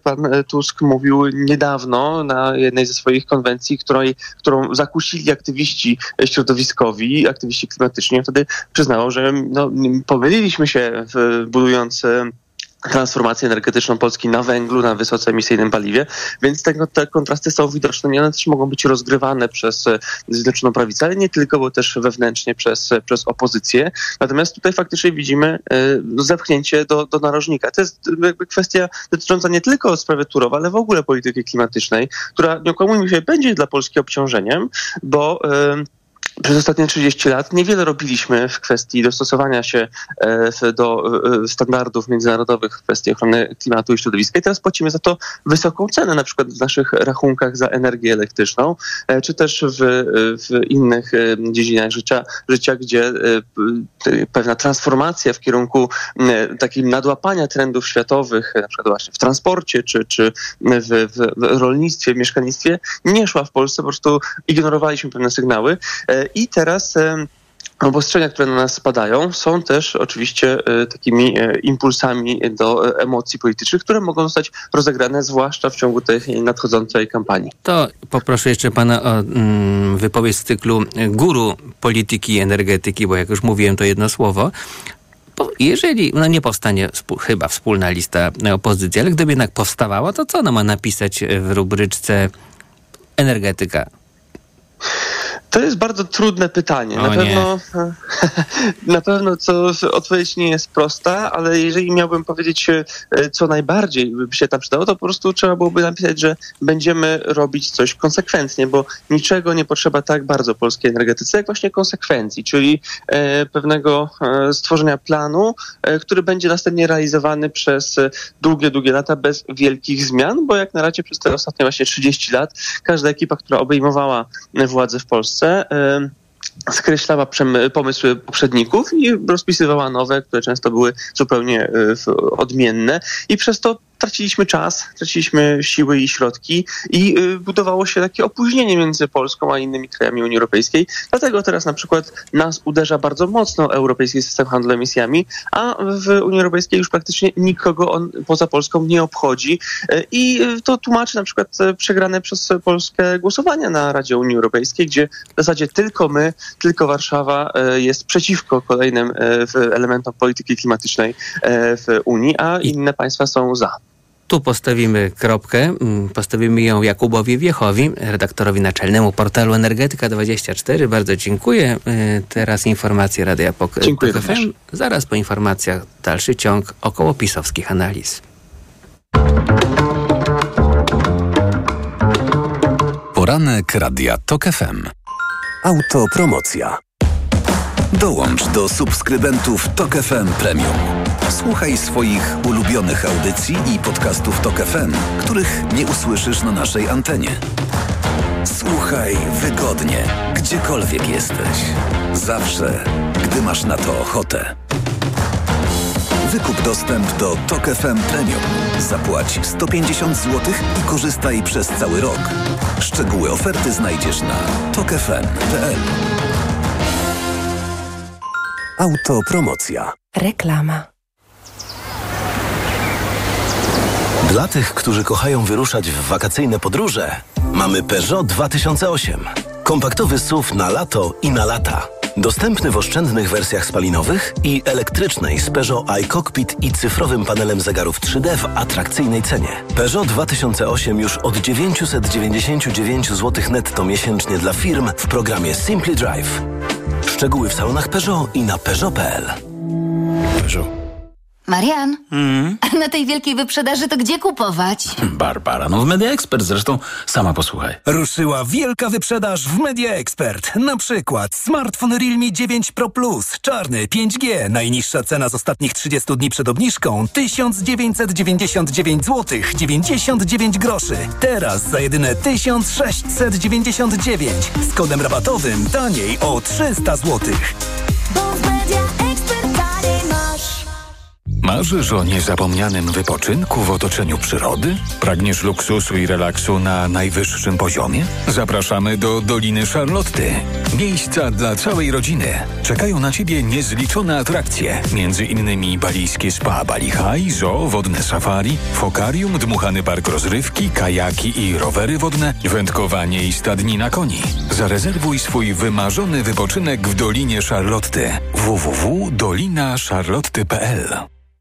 pan Tusk mówił niedawno na jednej ze swoich konwencji, która której, którą zakusili aktywiści środowiskowi, aktywiści klimatyczni, wtedy przyznało, że no, pomyliliśmy się w, budując transformację energetyczną Polski na węglu, na wysoce emisyjnym paliwie, więc te, te kontrasty są widoczne i one też mogą być rozgrywane przez e, Zjednoczoną Prawicę, ale nie tylko, bo też wewnętrznie przez, e, przez opozycję. Natomiast tutaj faktycznie widzimy e, no, zepchnięcie do, do narożnika. To jest jakby kwestia dotycząca nie tylko sprawy Turowa, ale w ogóle polityki klimatycznej, która, nie okłamujmy się, będzie dla Polski obciążeniem, bo przez ostatnie 30 lat niewiele robiliśmy w kwestii dostosowania się e, do e, standardów międzynarodowych w kwestii ochrony klimatu i środowiska. I teraz płacimy za to wysoką cenę, na przykład w naszych rachunkach za energię elektryczną, e, czy też w, w innych dziedzinach życia, życia, gdzie pewna transformacja w kierunku takim nadłapania trendów światowych, na przykład właśnie w transporcie, czy, czy w, w rolnictwie, w mieszkalnictwie, nie szła w Polsce, po prostu ignorowaliśmy pewne sygnały i teraz obostrzenia, które na nas spadają, są też oczywiście e, takimi e, impulsami do emocji politycznych, które mogą zostać rozegrane zwłaszcza w ciągu tej nadchodzącej kampanii. To poproszę jeszcze pana o mm, wypowiedź z cyklu guru polityki i energetyki, bo jak już mówiłem to jedno słowo, jeżeli no nie powstanie chyba wspólna lista opozycji, ale gdyby jednak powstawała, to co ona ma napisać w rubryczce energetyka? To jest bardzo trudne pytanie. O na nie. pewno na pewno co odpowiedź nie jest prosta, ale jeżeli miałbym powiedzieć, e, co najbardziej by się tam przydało, to po prostu trzeba byłoby napisać, że będziemy robić coś konsekwentnie, bo niczego nie potrzeba tak bardzo polskiej energetyce, jak właśnie konsekwencji, czyli e, pewnego e, stworzenia planu, który będzie następnie realizowany przez długie, długie lata bez wielkich zmian, bo jak na razie przez te ostatnie właśnie 30 lat każda ekipa, która obejmowała władzę w Polsce, skreślała pomysły poprzedników i rozpisywała nowe, które często były zupełnie e, odmienne. I przez to traciliśmy czas, traciliśmy siły i środki i y, budowało się takie opóźnienie między Polską a innymi krajami Unii Europejskiej. Dlatego teraz na przykład nas uderza bardzo mocno europejski system handlu emisjami, a w Unii Europejskiej już praktycznie nikogo on poza Polską nie obchodzi y, i to tłumaczy na przykład przegrane przez Polskę głosowania na Radzie Unii Europejskiej, gdzie w zasadzie tylko my, tylko Warszawa y, jest przeciwko kolejnym elementom polityki klimatycznej w Unii, a inne państwa są za. Tu postawimy kropkę, mm, postawimy ją Jakubowi Wiechowi, redaktorowi naczelnemu portalu Energetyka24. Bardzo dziękuję. Y, teraz informacje Radia Pok Dziękuję Pok FM. Zaraz po informacjach dalszy ciąg około pisowskich analiz. Poranek Radia TOK FM. Autopromocja. Dołącz do subskrybentów TOK FM Premium. Słuchaj swoich ulubionych audycji i podcastów TOK FM, których nie usłyszysz na naszej antenie. Słuchaj wygodnie, gdziekolwiek jesteś. Zawsze, gdy masz na to ochotę. Wykup dostęp do TOK FM Premium. Zapłać 150 zł i korzystaj przez cały rok. Szczegóły oferty znajdziesz na tokefm.pl. Autopromocja. Reklama. Dla tych, którzy kochają wyruszać w wakacyjne podróże, mamy Peugeot 2008. Kompaktowy SUV na lato i na lata. Dostępny w oszczędnych wersjach spalinowych i elektrycznej z Peugeot iCockpit i cyfrowym panelem zegarów 3D w atrakcyjnej cenie. Peugeot 2008 już od 999 zł netto miesięcznie dla firm w programie Simply Drive. Szczegóły w salonach Peugeot i na Peugeot.pl. Peugeot. Marian, a na tej wielkiej wyprzedaży to gdzie kupować? Barbara, no w Media Expert zresztą, sama posłuchaj. Ruszyła wielka wyprzedaż w Media Expert. Na przykład smartfon Realme 9 Pro Plus, czarny 5G, najniższa cena z ostatnich 30 dni przed obniżką 1999 zł 99 groszy. Teraz za jedyne 1699 z kodem rabatowym taniej o 300 zł. Marzysz o niezapomnianym wypoczynku w otoczeniu przyrody? Pragniesz luksusu i relaksu na najwyższym poziomie? Zapraszamy do Doliny Charlotty. Miejsca dla całej rodziny. Czekają na Ciebie niezliczone atrakcje, między innymi balijskie spa Bali High, zoo, wodne safari, fokarium, dmuchany park rozrywki, kajaki i rowery wodne, wędkowanie i stadnina koni. Zarezerwuj swój wymarzony wypoczynek w Dolinie Charlotty. www.dolinacharlotty.pl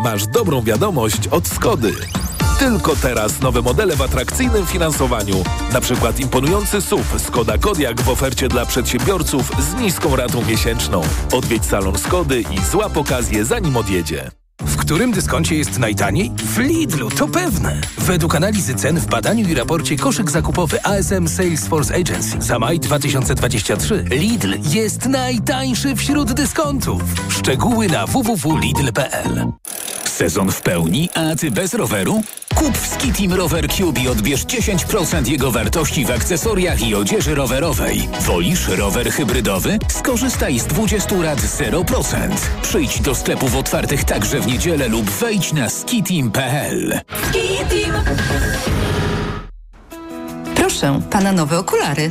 Masz dobrą wiadomość od Skody. Tylko teraz nowe modele w atrakcyjnym finansowaniu. Na przykład imponujący SUV Skoda Kodiaq w ofercie dla przedsiębiorców z niską ratą miesięczną. Odwiedź salon Skody i złap okazję zanim odjedzie. W którym dyskoncie jest najtaniej? W Lidlu, to pewne. Według analizy cen w badaniu i raporcie koszyk zakupowy ASM Salesforce Agency za maj 2023 Lidl jest najtańszy wśród dyskontów. Szczegóły na www.lidl.pl Sezon w pełni, a ty bez roweru? Kup w Skitim Rower Cube i odbierz 10% jego wartości w akcesoriach i odzieży rowerowej. Wolisz rower hybrydowy? Skorzystaj z 20 lat 0%. Przyjdź do sklepów otwartych także w niedzielę lub wejdź na skitim.pl. Skitim! Proszę, pana nowe okulary.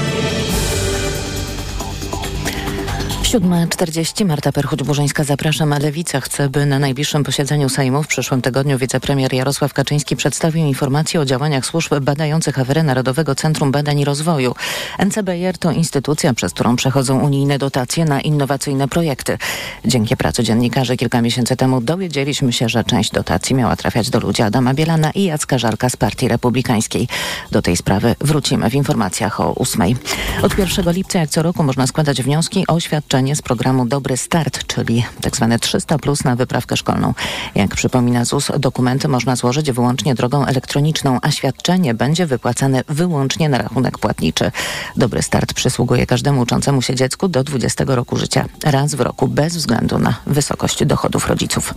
7.40 Marta Perchuć-Burzyńska zapraszam, a Lewica chce, by na najbliższym posiedzeniu Sejmu w przyszłym tygodniu wicepremier Jarosław Kaczyński przedstawił informację o działaniach służb badających aferę Narodowego Centrum Badań i Rozwoju. NCBR to instytucja, przez którą przechodzą unijne dotacje na innowacyjne projekty. Dzięki pracy dziennikarzy kilka miesięcy temu dowiedzieliśmy się, że część dotacji miała trafiać do ludzi Adama Bielana i Jacka Żarka z Partii Republikańskiej. Do tej sprawy wrócimy w informacjach o 8. Od 1 lipca jak co roku można składać wnioski o świadczenie z programu Dobry Start, czyli tzw. 300 plus na wyprawkę szkolną. Jak przypomina ZUS, dokumenty można złożyć wyłącznie drogą elektroniczną, a świadczenie będzie wypłacane wyłącznie na rachunek płatniczy. Dobry Start przysługuje każdemu uczącemu się dziecku do 20 roku życia, raz w roku, bez względu na wysokość dochodów rodziców.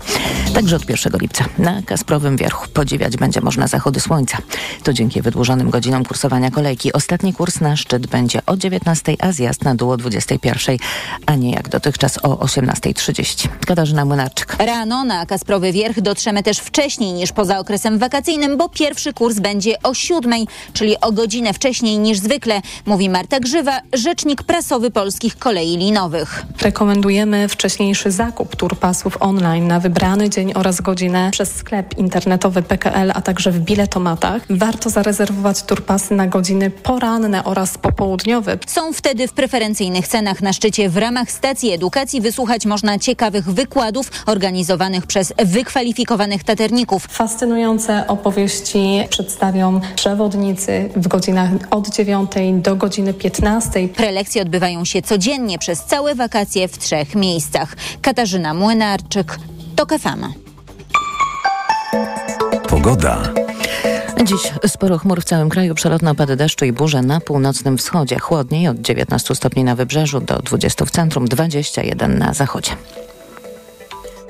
Także od 1 lipca na Kasprowym Wierchu podziwiać będzie można zachody słońca. To dzięki wydłużonym godzinom kursowania kolejki. Ostatni kurs na szczyt będzie o 19, a zjazd na dół o 21, a a nie jak dotychczas o 18.30. Katarzyna Młynarczyk. Rano na Kasprowy Wierch dotrzemy też wcześniej niż poza okresem wakacyjnym, bo pierwszy kurs będzie o siódmej, czyli o godzinę wcześniej niż zwykle, mówi Marta Grzywa, rzecznik prasowy polskich kolei linowych. Rekomendujemy wcześniejszy zakup turpasów online na wybrany dzień oraz godzinę przez sklep internetowy PKL, a także w biletomatach. Warto zarezerwować turpasy na godziny poranne oraz popołudniowe. Są wtedy w preferencyjnych cenach na szczycie. W ramach stacji edukacji wysłuchać można ciekawych wykładów organizowanych przez wykwalifikowanych taterników. Fascynujące opowieści przedstawią przewodnicy w godzinach od 9 do godziny 15. Prelekcje odbywają się codziennie przez całe wakacje w trzech miejscach. Katarzyna Młynarczyk, TOK FM. Pogoda. Dziś sporo chmur w całym kraju, przelotne opady deszczu i burze na północnym wschodzie. Chłodniej od 19 stopni na wybrzeżu do 20 w centrum, 21 na zachodzie.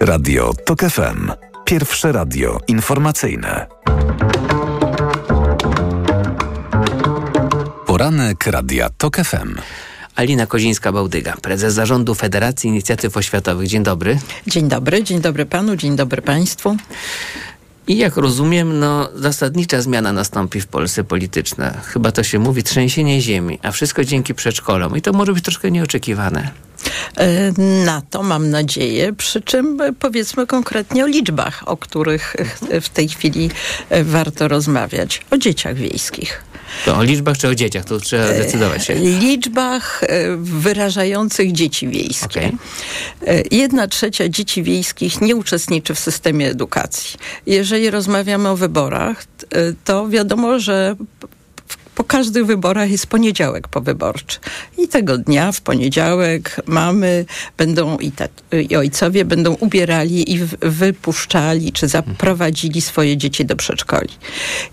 Radio TOK FM. Pierwsze radio informacyjne. Poranek Radia TOK FM. Alina Kozińska-Bałdyga, prezes zarządu Federacji Inicjatyw Oświatowych. Dzień dobry. Dzień dobry, dzień dobry panu, dzień dobry państwu. I jak rozumiem, no, zasadnicza zmiana nastąpi w Polsce polityczna. Chyba to się mówi trzęsienie ziemi, a wszystko dzięki przedszkolom. I to może być troszkę nieoczekiwane. E, na to mam nadzieję, przy czym e, powiedzmy konkretnie o liczbach, o których e, w tej chwili warto rozmawiać. O dzieciach wiejskich. To o liczbach czy o dzieciach? To trzeba decydować się. Liczbach wyrażających dzieci wiejskie. Okay. Jedna trzecia dzieci wiejskich nie uczestniczy w systemie edukacji. Jeżeli rozmawiamy o wyborach, to wiadomo, że po każdych wyborach jest poniedziałek powyborczy. I tego dnia, w poniedziałek, mamy będą i, i ojcowie będą ubierali i wypuszczali, czy zaprowadzili swoje dzieci do przedszkoli.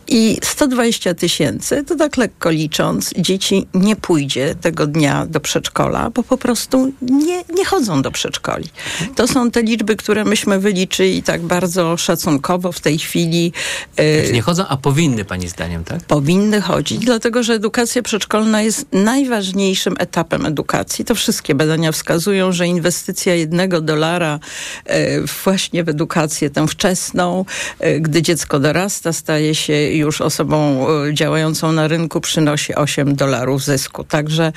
I 120 tysięcy, to tak lekko licząc, dzieci nie pójdzie tego dnia do przedszkola, bo po prostu nie, nie chodzą do przedszkoli. To są te liczby, które myśmy wyliczyli tak bardzo szacunkowo w tej chwili. Znaczy nie chodzą, a powinny, pani zdaniem, tak? Powinny chodzić dlatego że edukacja przedszkolna jest najważniejszym etapem edukacji. To wszystkie badania wskazują, że inwestycja jednego dolara e, właśnie w edukację tę wczesną, e, gdy dziecko dorasta, staje się już osobą e, działającą na rynku, przynosi 8 dolarów zysku. Także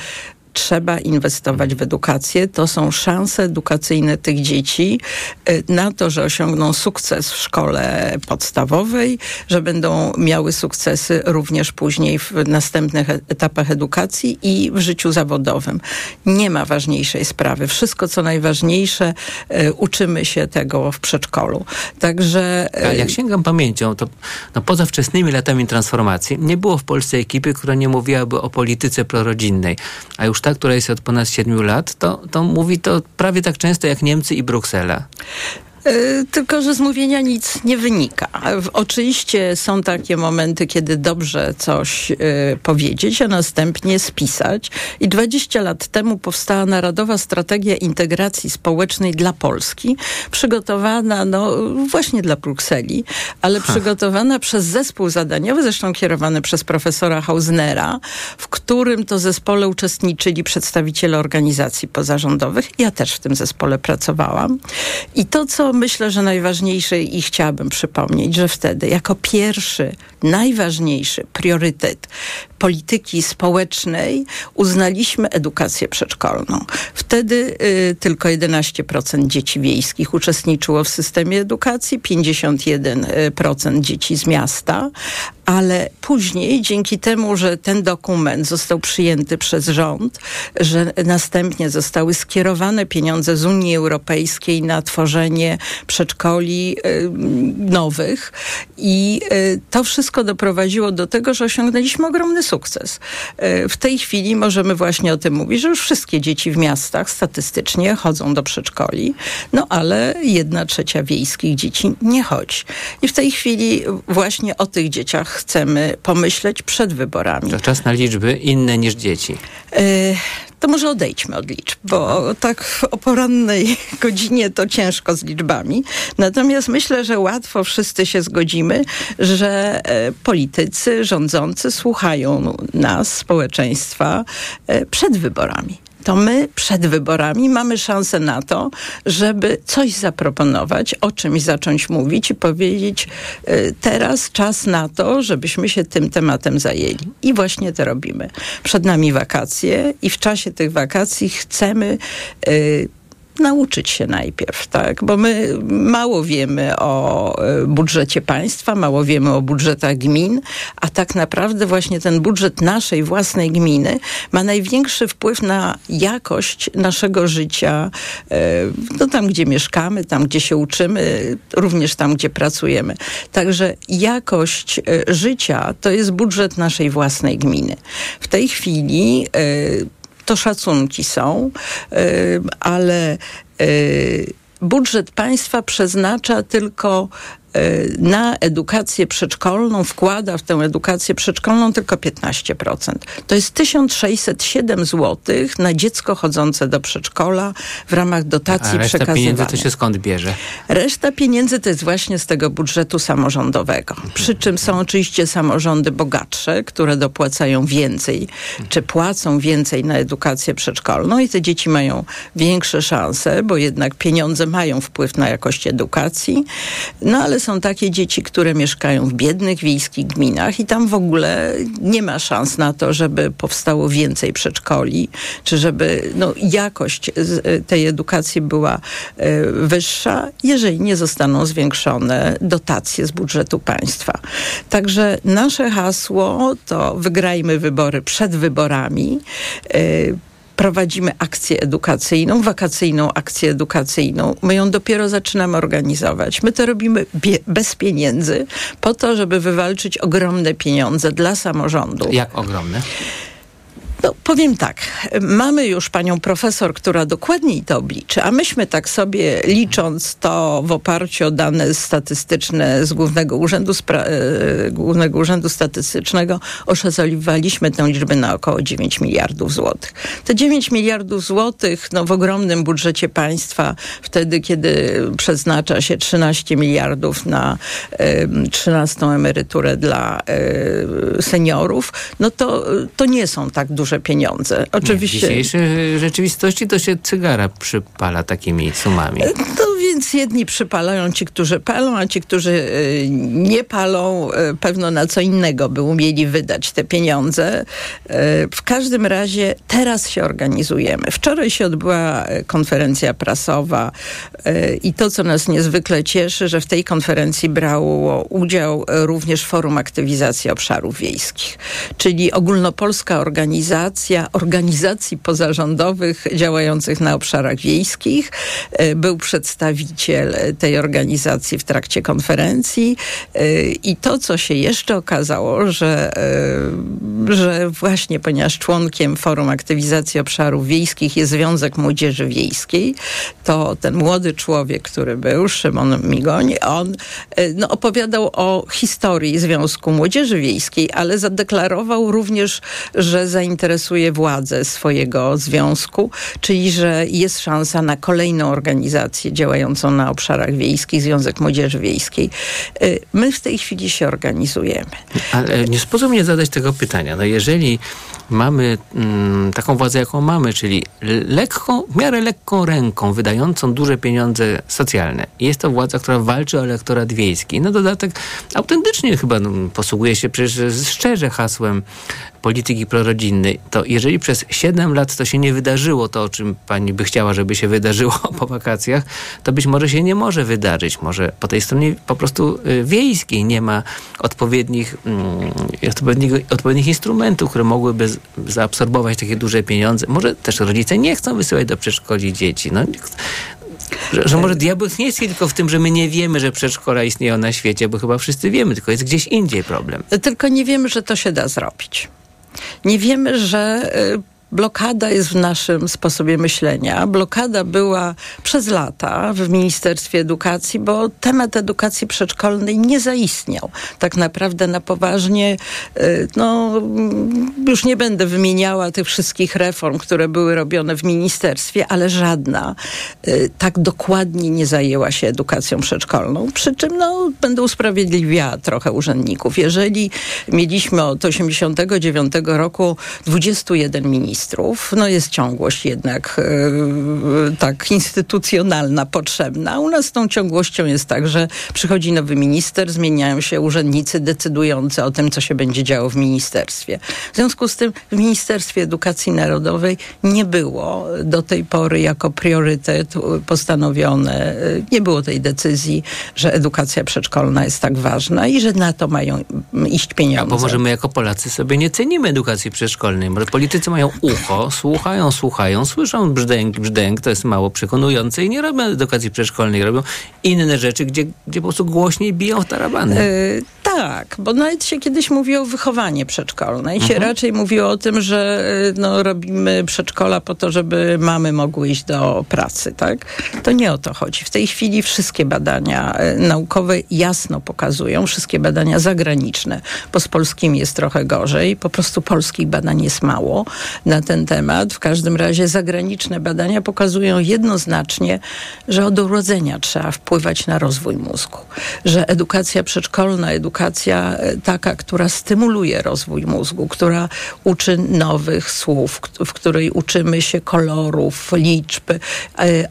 trzeba inwestować w edukację. To są szanse edukacyjne tych dzieci y, na to, że osiągną sukces w szkole podstawowej, że będą miały sukcesy również później w następnych e, etapach edukacji i w życiu zawodowym. Nie ma ważniejszej sprawy. Wszystko, co najważniejsze, y, uczymy się tego w przedszkolu. Także... Y, Ale jak sięgam pamięcią, to no, poza wczesnymi latami transformacji nie było w Polsce ekipy, która nie mówiłaby o polityce prorodzinnej. A już ta, która jest od ponad 7 lat, to, to mówi to prawie tak często jak Niemcy i Bruksela. E, tylko, że z mówienia nic nie wynika. Oczywiście są takie momenty, kiedy dobrze coś y, powiedzieć, a następnie spisać. I 20 lat temu powstała Narodowa Strategia Integracji Społecznej dla Polski, przygotowana no, właśnie dla Brukseli, ale ha. przygotowana przez zespół zadaniowy, zresztą kierowany przez profesora Hausnera, w którym to zespole uczestniczyli przedstawiciele organizacji pozarządowych. Ja też w tym zespole pracowałam. I to, co myślę, że najważniejsze i chciałabym przypomnieć, że wtedy jako pierwszy, najważniejszy priorytet polityki społecznej uznaliśmy edukację przedszkolną. Wtedy y, tylko 11% dzieci wiejskich uczestniczyło w systemie edukacji, 51% dzieci z miasta, ale później dzięki temu, że ten dokument został przyjęty przez rząd, że następnie zostały skierowane pieniądze z Unii Europejskiej na tworzenie przedszkoli y, nowych i y, to wszystko doprowadziło do tego, że osiągnęliśmy ogromny sukces. Y, w tej chwili możemy właśnie o tym mówić, że już wszystkie dzieci w miastach statystycznie chodzą do przedszkoli, no ale jedna trzecia wiejskich dzieci nie chodzi. I w tej chwili właśnie o tych dzieciach chcemy pomyśleć przed wyborami. To czas na liczby inne niż dzieci. To może odejdźmy od liczb, bo tak o porannej godzinie to ciężko z liczbami. Natomiast myślę, że łatwo wszyscy się zgodzimy, że e, politycy, rządzący słuchają nas, społeczeństwa, e, przed wyborami to my przed wyborami mamy szansę na to, żeby coś zaproponować, o czymś zacząć mówić i powiedzieć, y, teraz czas na to, żebyśmy się tym tematem zajęli. I właśnie to robimy. Przed nami wakacje i w czasie tych wakacji chcemy y, nauczyć się najpierw, tak? Bo my mało wiemy o e, budżecie państwa, mało wiemy o budżetach gmin, a tak naprawdę właśnie ten budżet naszej własnej gminy ma największy wpływ na jakość naszego życia, e, no tam, gdzie mieszkamy, tam, gdzie się uczymy, również tam, gdzie pracujemy. Także jakość e, życia to jest budżet naszej własnej gminy. W tej chwili to szacunki są, y, ale y, budżet państwa przeznacza tylko na edukację przedszkolną wkłada w tę edukację przedszkolną tylko 15%. To jest 1607 zł na dziecko chodzące do przedszkola w ramach dotacji A reszta pieniędzy to się skąd bierze? Reszta pieniędzy to jest właśnie z tego budżetu samorządowego. Przy czym są oczywiście samorządy bogatsze, które dopłacają więcej, czy płacą więcej na edukację przedszkolną i te dzieci mają większe szanse, bo jednak pieniądze mają wpływ na jakość edukacji. No ale są takie dzieci, które mieszkają w biednych wiejskich gminach i tam w ogóle nie ma szans na to, żeby powstało więcej przedszkoli, czy żeby no, jakość tej edukacji była e, wyższa, jeżeli nie zostaną zwiększone dotacje z budżetu państwa. Także nasze hasło to wygrajmy wybory przed wyborami. Prowadzimy akcję edukacyjną, wakacyjną akcję edukacyjną. My ją dopiero zaczynamy organizować. My to robimy bez pieniędzy, po to, żeby wywalczyć ogromne pieniądze dla samorządu. Jak ogromne? No, powiem tak, mamy już panią profesor, która dokładniej to obliczy, a myśmy tak sobie licząc to w oparciu o dane statystyczne z Głównego Urzędu, Spra- e, Głównego Urzędu Statystycznego oszacowaliśmy tę liczbę na około 9 miliardów złotych. Te 9 miliardów złotych no, w ogromnym budżecie państwa, wtedy kiedy przeznacza się 13 miliardów na y, 13 emeryturę dla y, seniorów, no to, to nie są tak duże duże pieniądze. Oczywiście. W dzisiejszej rzeczywistości to się cygara przypala takimi sumami. To więc jedni przypalają ci, którzy palą, a ci, którzy e, nie palą, e, pewno na co innego by umieli wydać te pieniądze. E, w każdym razie teraz się organizujemy. Wczoraj się odbyła konferencja prasowa i to, co nas niezwykle cieszy, że w tej konferencji brało udział również Forum Aktywizacji Obszarów Wiejskich, czyli ogólnopolska organizacja, organizacji pozarządowych działających na obszarach wiejskich. Był przedstawiciel tej organizacji w trakcie konferencji. E, i to, co się jeszcze okazało, że, e, że właśnie ponieważ członkiem Forum Aktywizacji Obszarów Wiejskich jest Związek Młodzieży Wiejskiej, to ten młody człowiek, który był, Szymon Migoń, on no, opowiadał o historii Związku Młodzieży Wiejskiej, ale zadeklarował również, że zainteresował interesuje władzę swojego związku, czyli że jest szansa na kolejną organizację działającą na obszarach wiejskich, Związek Młodzieży Wiejskiej. Y, my w tej chwili się organizujemy. Ale nie sposób nie zadać tego pytania. No jeżeli mamy mm, taką władzę, jaką mamy, czyli lekką, w miarę lekką ręką, wydającą duże pieniądze socjalne. Jest to władza, która walczy o elektorat wiejski. Na dodatek autentycznie chyba no, posługuje się przecież szczerze hasłem polityki prorodzinnej, to jeżeli przez 7 lat to się nie wydarzyło, to o czym pani by chciała, żeby się wydarzyło po wakacjach, to być może się nie może wydarzyć. Może po tej stronie po prostu y, wiejskiej nie ma odpowiednich, mm, odpowiednich, instrumentów, które mogłyby zaabsorbować takie duże pieniądze. Może też rodzice nie chcą wysyłać do przedszkoli dzieci. No, że, że, może diabeł nie jest tylko w tym, że my nie wiemy, że przedszkola istnieją na świecie, bo chyba wszyscy wiemy, tylko jest gdzieś indziej problem. Tylko nie wiemy, że to się da zrobić. Nie wiemy, że y, blokada jest w naszym sposobie myślenia. Blokada była przez lata w Ministerstwie Edukacji, bo temat edukacji przedszkolnej nie zaistniał. Tak naprawdę na poważnie, y, no już nie będę wymieniała tych wszystkich reform, które były robione w ministerstwie, ale żadna y, tak dokładnie nie zajęła się edukacją przedszkolną. Przy czym no, będę usprawiedliwiała trochę urzędników. Jeżeli mieliśmy od 1989 roku 21 ministrów, ministrów. No jest ciągłość jednak e, tak instytucjonalna potrzebna. U nas tą ciągłością jest tak, że przychodzi nowy minister, zmieniają się urzędnicy decydujący o tym, co się będzie działo w ministerstwie. W związku z tym w Ministerstwie Edukacji Narodowej nie było do tej pory jako priorytet postanowione, nie było tej decyzji, że edukacja przedszkolna jest tak ważna i że na to mają iść pieniądze. A bo może my jako Polacy sobie nie cenimy edukacji przedszkolnej. Może politycy mają słuchają, słuchają, słyszą brzdęk, brzdęk, to jest mało przekonujące i nie robią edukacji przedszkolnej, robią inne rzeczy, gdzie, gdzie po prostu głośniej biją tarabany. Yy, tak, bo nawet się kiedyś mówiło o wychowanie przedszkolne i się Mhm. raczej mówiło o tym, że y, no, robimy przedszkola po to, żeby mamy mogły iść do pracy, tak? To nie o to chodzi. W tej chwili wszystkie badania y, naukowe jasno pokazują, wszystkie badania zagraniczne, bo z polskimi jest trochę gorzej, po prostu polskich badań jest mało na ten temat. W każdym razie zagraniczne badania pokazują jednoznacznie, że od urodzenia trzeba wpływać na rozwój mózgu, że edukacja przedszkolna, edukacja e, taka, która stymuluje rozwój mózgu, która uczy nowych słów, w której uczymy się kolorów, liczb, e,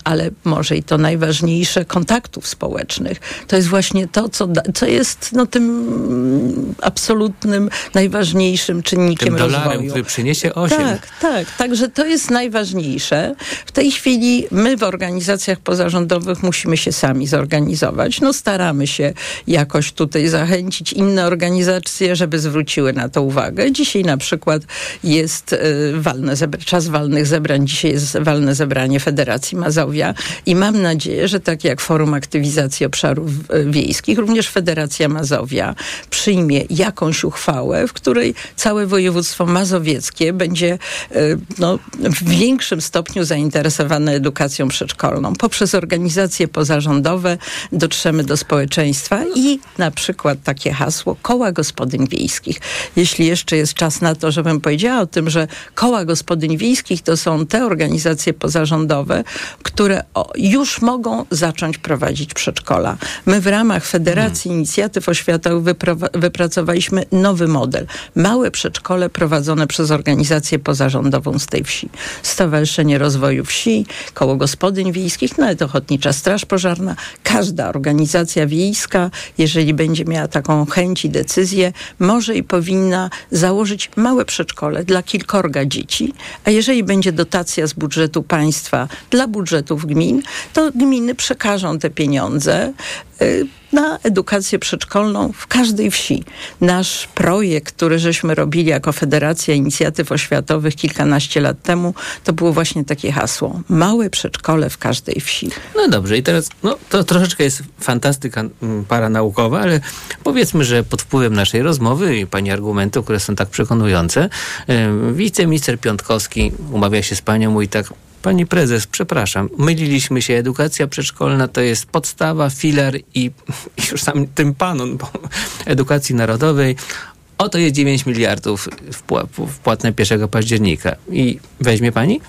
ale może i to najważniejsze, kontaktów społecznych. To jest właśnie to, co, da, co jest no, tym absolutnym, najważniejszym czynnikiem Tym dolarem, rozwoju. który przyniesie 8. Tak, tak. Także to jest najważniejsze. W tej chwili my w organizacjach pozarządowych musimy się sami zorganizować. No staramy się jakoś tutaj zachęcić inne organizacje, żeby zwróciły na to uwagę. Dzisiaj na przykład jest y, walne zebra- czas walnych zebrań. Dzisiaj jest walne zebranie Federacji Mazowia i mam nadzieję, że tak jak Forum Aktywizacji Obszarów y, Wiejskich, również Federacja Mazowia przyjmie jakąś uchwałę, w której całe województwo mazowieckie będzie y, no, w większym stopniu zainteresowane edukacją przedszkolną. Poprzez organizacje pozarządowe dotrzemy do społeczeństwa i na przykład takie hasło koła gospodyń wiejskich. Jeśli jeszcze jest czas na to, żebym powiedziała o tym, że koła gospodyń wiejskich to są te organizacje pozarządowe, które już mogą zacząć prowadzić przedszkola. My w ramach Federacji Inicjatyw Oświatowych wypracowaliśmy nowy model. Małe przedszkole prowadzone przez organizację pozarządową z tej wsi. Stowarzyszenie Rozwoju Wsi, Koło Gospodyń Wiejskich, nawet Ochotnicza Straż Pożarna. Każda organizacja wiejska, jeżeli będzie miała taką chęć i decyzję, może i powinna założyć małe przedszkole dla kilkorga dzieci, a jeżeli będzie dotacja z budżetu państwa dla budżetów gmin, to gminy przekażą te pieniądze na edukację przedszkolną w każdej wsi. Nasz projekt, który żeśmy robili jako Federacja Inicjatyw Oświatowych kilkanaście lat temu, to było właśnie takie hasło. Małe przedszkole w każdej wsi. No dobrze, i teraz no, to troszeczkę jest fantastyka mm, paranaukowa, ale powiedzmy, że pod wpływem naszej rozmowy i pani argumentów, które są tak przekonujące, em, wiceminister Piątkowski umawia się z panią, mówi tak, Pani prezes, przepraszam, myliliśmy się. Edukacja przedszkolna to jest podstawa, filar i, już sam tym panon edukacji narodowej. Oto jest 9 miliardów wpła- wpłatne 1 października. I weźmie pani?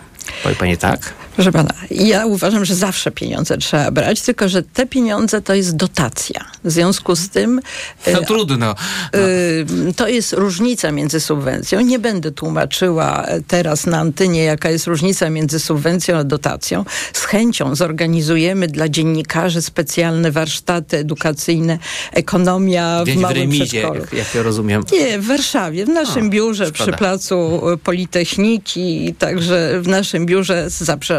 Powie pani tak? Proszę pana, ja uważam, że zawsze pieniądze trzeba brać, tylko że te pieniądze to jest dotacja. W związku z tym No e, trudno. Y, To jest różnica między subwencją. Nie będę tłumaczyła e, teraz na antynie, jaka jest różnica między subwencją a dotacją. Z chęcią zorganizujemy dla dziennikarzy specjalne warsztaty edukacyjne, ekonomia w Gdzieś w małym remizie, przedszkolu. jak, jak ja rozumiem. Nie, w Warszawie, w naszym A, biurze szkoda. przy placu Politechniki, także w naszym biurze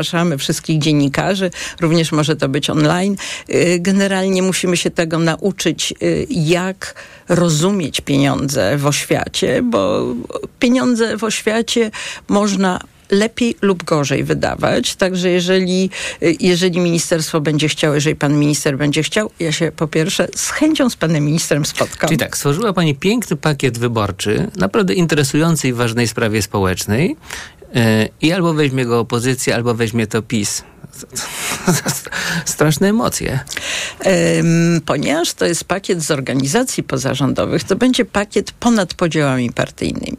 zapraszamy wszystkich dziennikarzy, również może to być online. Y, Generalnie musimy się tego nauczyć, y, jak rozumieć pieniądze w oświacie, bo pieniądze w oświacie można lepiej lub gorzej wydawać. Także jeżeli, y, jeżeli ministerstwo będzie chciało, jeżeli pan minister będzie chciał, ja się po pierwsze z chęcią z panem ministrem spotkam. Czyli tak, stworzyła Pani piękny pakiet wyborczy, naprawdę interesującej i ważnej sprawie społecznej i albo weźmie go opozycja, albo weźmie to PiS. Straszne emocje. Em, ponieważ to jest pakiet z organizacji pozarządowych, to będzie pakiet ponad podziałami partyjnymi.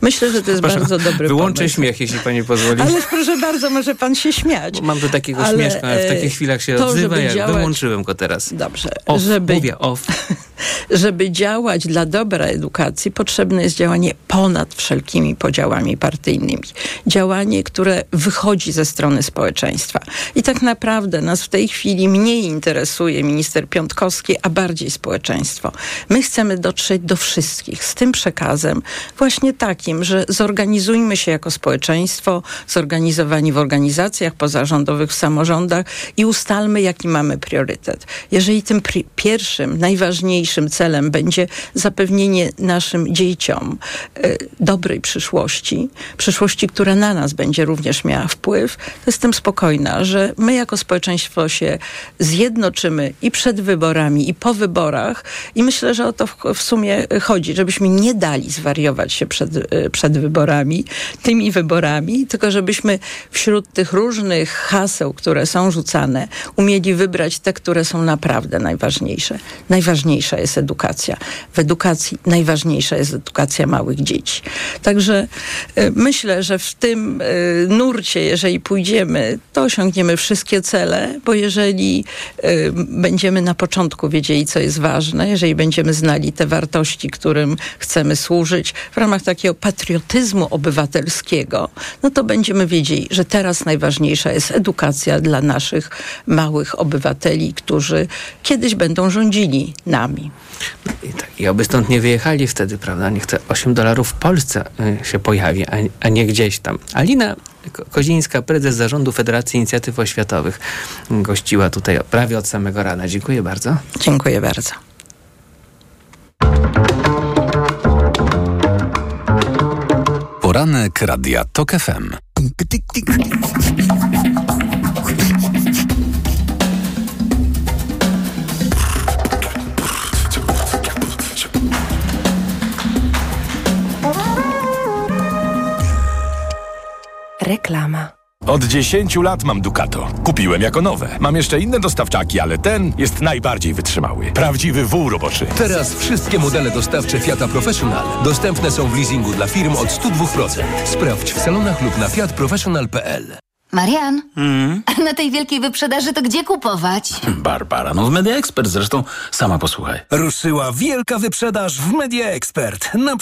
Myślę, że to jest Proszę, bardzo dobry Wyłączę pomysł. śmiech, jeśli Pani pozwoli. Ale proszę bardzo, może pan się śmiać. Bo mam do takiego Ale, śmieszka, ale w e, takich chwilach się to, odzywa, jak działać- wyłączyłem go teraz. Dobrze, Off, żeby, mówię off. żeby działać dla dobra edukacji, potrzebne jest działanie ponad wszelkimi podziałami partyjnymi. Działanie, które wychodzi ze strony społeczeństwa. I tak naprawdę nas w tej chwili mniej interesuje minister Piątkowski, a bardziej społeczeństwo. My chcemy dotrzeć do wszystkich z tym przekazem właśnie takim, że zorganizujmy się jako społeczeństwo, zorganizowani w organizacjach pozarządowych, w samorządach i ustalmy, jaki mamy priorytet. Jeżeli tym pierwszym, najważniejszym celem będzie zapewnienie naszym dzieciom y, dobrej przyszłości, przyszłości, która na nas będzie również miała wpływ, to jestem spokojna, że my jako społeczeństwo się zjednoczymy i przed wyborami, i po wyborach i myślę, że o to w, w sumie chodzi, żebyśmy nie dali zwariować się przed, y, przed wyborami, tymi wyborami, tylko żebyśmy wśród tych różnych haseł, które są rzucane, umieli wybrać te, które są naprawdę najważniejsze. Najważniejsza jest edukacja. W edukacji najważniejsza jest edukacja małych dzieci. Także y, myślę, że w tym y, nurcie, jeżeli pójdziemy, to osiągniemy wszystkie cele, bo jeżeli y, będziemy na początku wiedzieli, co jest ważne, jeżeli będziemy znali te wartości, którym chcemy służyć w ramach takiego patriotyzmu obywatelskiego, no to będziemy wiedzieli, że teraz najważniejsza jest edukacja dla naszych małych obywateli, którzy kiedyś będą rządzili nami. I, tak, I oby stąd nie wyjechali wtedy, prawda? Niech te 8 dolarów w Polsce y, się pojawi, a, a nie gdzieś tam. Alina Kozińska, prezes zarządu Federacji Inicjatyw Oświatowych, gościła tutaj prawie od samego rana. Dziękuję bardzo. Dziękuję bardzo. Poranek Radia TOK FM. Reklama. Od 10 lat mam Ducato. Kupiłem jako nowe. Mam jeszcze inne dostawczaki, ale ten jest najbardziej wytrzymały. Prawdziwy wół roboczy. Teraz wszystkie modele dostawcze Fiata Professional dostępne są w leasingu dla firm od 102%. Sprawdź w salonach lub na fiatprofessional.pl. Marian, Mm. a na tej wielkiej wyprzedaży to gdzie kupować? Barbara, no w Media Expert zresztą sama posłuchaj. Ruszyła wielka wyprzedaż w Media Expert. Na przykład